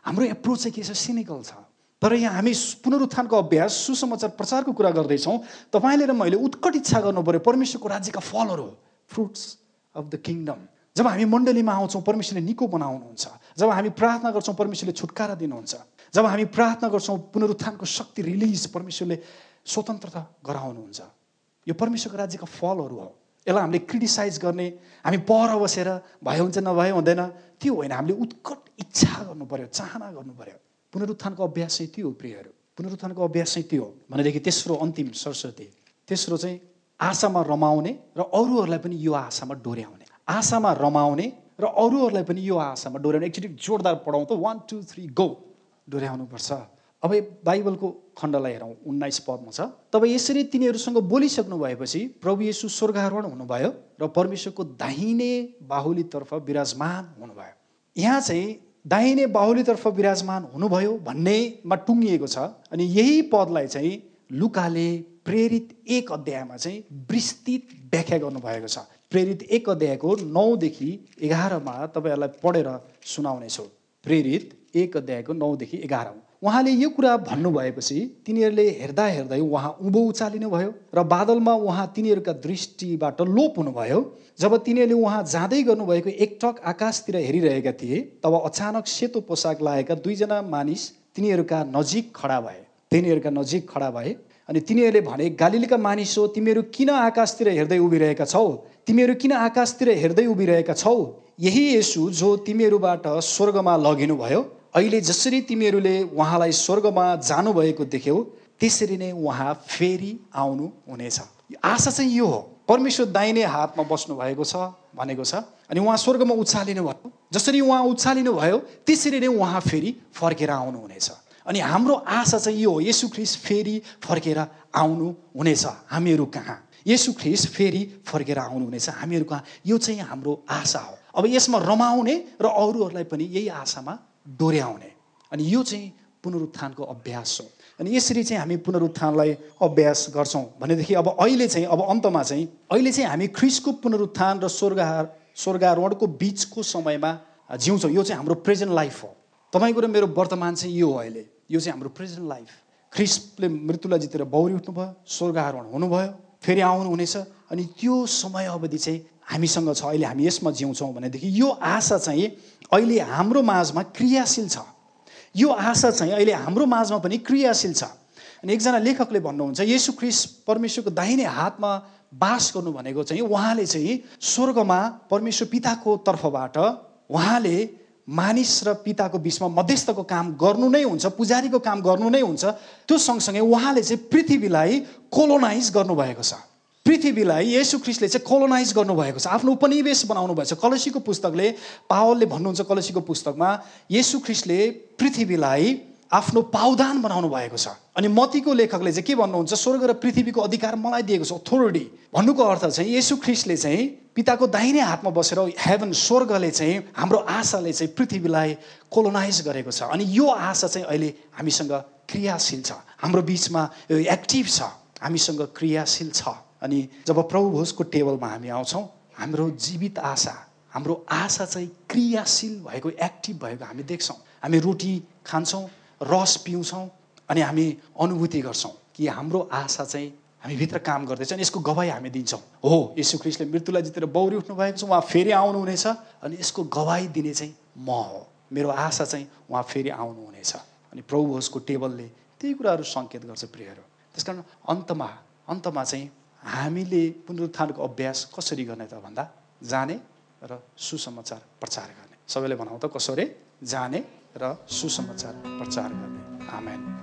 हाम्रो एप्रोच चाहिँ के छ? सिनिकल छ। तर यहाँ हामी पुनरुत्थानको अभ्यास सुसमाचार प्रचारको कुरा गर्दैछौँ। तपाईँले र मैले उत्कट इच्छा गर्नु पऱ्यो परमेश्वरको राज्यका फलहरू फ्रुट्स अफ द किङडम जब हामी मण्डलीमा आउँछौँ परमेश्वरले निको बनाउनुहुन्छ। जब हामी प्रार्थना गर्छौँ परमेश्वरले छुटकारा दिनुहुन्छ। जब हामी प्रार्थना गर्छौँ पुनरुत्थानको शक्ति रिलिज परमेश्वरले स्वतन्त्रता गराउनुहुन्छ। यो परमेश्वरको राज्यका फलहरू हो। यसलाई हामीले क्रिटिसाइज गर्ने हामी पर बसेर भयो हुन्छ नभए हुँदैन त्यो होइन। हामीले उत्कट इच्छा गर्नु पऱ्यो चाहना गर्नु पऱ्यो पुनरुत्थानको अभ्यास चाहिँ त्यो हो प्रियहरू। पुनरुत्थानको अभ्यास चाहिँ त्यो हो। भनेदेखि तेस्रो अन्तिम सरस्वती। तेस्रो चाहिँ आशामा रमाउने र अरूहरूलाई पनि यो आशामा डोर्याउने। आशामा रमाउने र अरूहरूलाई पनि यो आशामा डोर्याउने। एकचोटि जोरदार पढाउँ त। वान टू थ्री गो डोर्याउनुपर्छ। अब बाइबलको खण्डलाई हेरौँ। उन्नाइस पदमा छ। तब यसरी तिनीहरूसँग बोलिसक्नु भएपछि प्रभु येसु स्वर्गारोहण हुनुभयो र परमेश्वरको दाहिने बाहुलीतर्फ विराजमान हुनुभयो। यहाँ चाहिँ दाहिने बाहुलीतर्फ विराजमान हुनुभयो भन्नेमा टुङ्गिएको छ। अनि यही पदलाई चाहिँ लुकाले प्रेरित एक अध्यायमा चाहिँ विस्तृत व्याख्या गर्नुभएको छ। प्रेरित एक अध्यायको नौदेखि एघारमा तपाईँहरूलाई पढेर सुनाउनेछु। प्रेरित एक अध्यायको नौदेखि एघार उहाँले यो कुरा भन्नुभएपछि तिनीहरूले हेर्दा हेर्दै उहाँ उँभो उचालिनु भयो र बादलमा उहाँ तिनीहरूका दृष्टिबाट लोप हुनुभयो। जब तिनीहरूले उहाँ जाँदै गर्नुभएको एकटक आकाशतिर हेरिरहेका थिए तब अचानक सेतो पोसाक लागेका दुईजना मानिस तिनीहरूका नजिक खडा भए। तिनीहरूका नजिक खडा भए अनि तिनीहरूले भने गालिलीका मानिस हो तिमीहरू किन आकाशतिर हेर्दै उभिरहेका छौ? तिमीहरू किन आकाशतिर हेर्दै उभिरहेका छौ? यही यसु जो तिमीहरूबाट स्वर्गमा लगिनुभयो अहिले जसरी तिमीहरूले उहाँलाई स्वर्गमा जानुभएको देख्यौ त्यसरी नै उहाँ फेरि आउनु हुनेछ। आशा चाहिँ यो हो। परमेश्वर दाहिने हातमा बस्नु भएको छ भनेको छ। अनि उहाँ स्वर्गमा उचालिनु भयो। जसरी उहाँ उचालिनु भयो त्यसरी नै उहाँ फेरि फर्केर आउनुहुनेछ अनि हाम्रो आशा चाहिँ यो हो यसु ख्रिस फेरि फर्केर आउनु हुनेछ। हामीहरू कहाँ? यसु ख्रिस फेरि फर्केर आउनुहुनेछ हामीहरू कहाँ? यो चाहिँ हाम्रो आशा हो। अब यसमा रमाउने र अरूहरूलाई पनि यही आशामा डोर्याउने। अनि यो चाहिँ पुनरुत्थानको अभ्यास हो। अनि यसरी चाहिँ हामी पुनरुत्थानलाई अभ्यास गर्छौँ। भनेदेखि अब अहिले चाहिँ अब अन्तमा चाहिँ अहिले चाहिँ हामी ख्रिसको पुनरुत्थान र स्वर्गार स्वर्गारोहणको बिचको समयमा जिउँछौँ। यो चाहिँ हाम्रो प्रेजेन्ट लाइफ हो। तपाईँको र मेरो वर्तमान चाहिँ यो हो अहिले। यो चाहिँ हाम्रो प्रेजेन्ट लाइफ। ख्रिस्टले मृत्युलाई जितेर बौरी उठ्नुभयो स्वर्गारोहण हुनुभयो फेरि आउनुहुनेछ। अनि त्यो समय अवधि चाहिँ हामीसँग छ। अहिले हामी यसमा जिउँछौँ। भनेदेखि यो आशा चाहिँ अहिले हाम्रो माझमा क्रियाशील छ। यो आशा चाहिँ अहिले हाम्रो माझमा पनि क्रियाशील छ। अनि एकजना लेखकले भन्नुहुन्छ यसु ख्रिस परमेश्वरको दाहिने हातमा बास गर्नु भनेको चाहिँ उहाँले चाहिँ स्वर्गमा परमेश्वर पिताको तर्फबाट उहाँले मानिस र पिताको बिचमा मध्यस्थको काम गर्नु नै हुन्छ पुजारीको काम गर्नु नै हुन्छ। त्यो सँगसँगै उहाँले चाहिँ पृथ्वीलाई कोलोनाइज गर्नुभएको छ। पृथ्वीलाई यसु ख्रिस्टले चाहिँ कोलोनाइज गर्नुभएको छ। आफ्नो उपनिवेश बनाउनु भएको छ। कलसीको पुस्तकले पावलले भन्नुहुन्छ कलसीको पुस्तकमा यसु ख्रिस्टले पृथ्वीलाई आफ्नो पावदान बनाउनु भएको छ। अनि मतीको लेखकले चाहिँ के भन्नुहुन्छ स्वर्ग र पृथ्वीको अधिकार मलाई दिएको छ अथोरिटी भन्नुको अर्थ चाहिँ यसु ख्रिस्टले चाहिँ पिताको दाहिने हातमा बसेर हेभन स्वर्गले चाहिँ हाम्रो आशाले चाहिँ पृथ्वीलाई कोलोनाइज गरेको छ। अनि यो आशा चाहिँ अहिले हामीसँग क्रियाशील छ। हाम्रो बिचमा एक्टिभ छ। हामीसँग क्रियाशील छ। अनि जब प्रभु भोजको टेबलमा हामी आउँछौँ हाम्रो जीवित आशा हाम्रो आशा चाहिँ क्रियाशील भएको एक्टिभ भएको हामी देख्छौँ। हामी रोटी खान्छौँ रस पिउँछौँ अनि हामी अनुभूति गर्छौँ कि हाम्रो आशा चाहिँ हामीभित्र काम गर्दैछ अनि यसको गवाई हामी दिन्छौँ। हो यसु ख्रिस्टले मृत्युलाई जितेर बौरी उठ्नु भएको छ उहाँ फेरि आउनुहुनेछ अनि यसको गवाई दिने चाहिँ म हो। मेरो आशा चाहिँ उहाँ फेरि आउनुहुनेछ। अनि प्रभु भोजको टेबलले त्यही कुराहरू सङ्केत गर्छ प्रियहरू। त्यस कारण अन्तमा अन्तमा चाहिँ हामीले पुनरुत्थानको अभ्यास कसरी गर्ने त भन्दा जाने र सुसमाचार प्रचार गर्ने। सबैले भनाउँ त कसरी जाने र सुसमाचार प्रचार गर्ने। आमेन।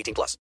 18 plus.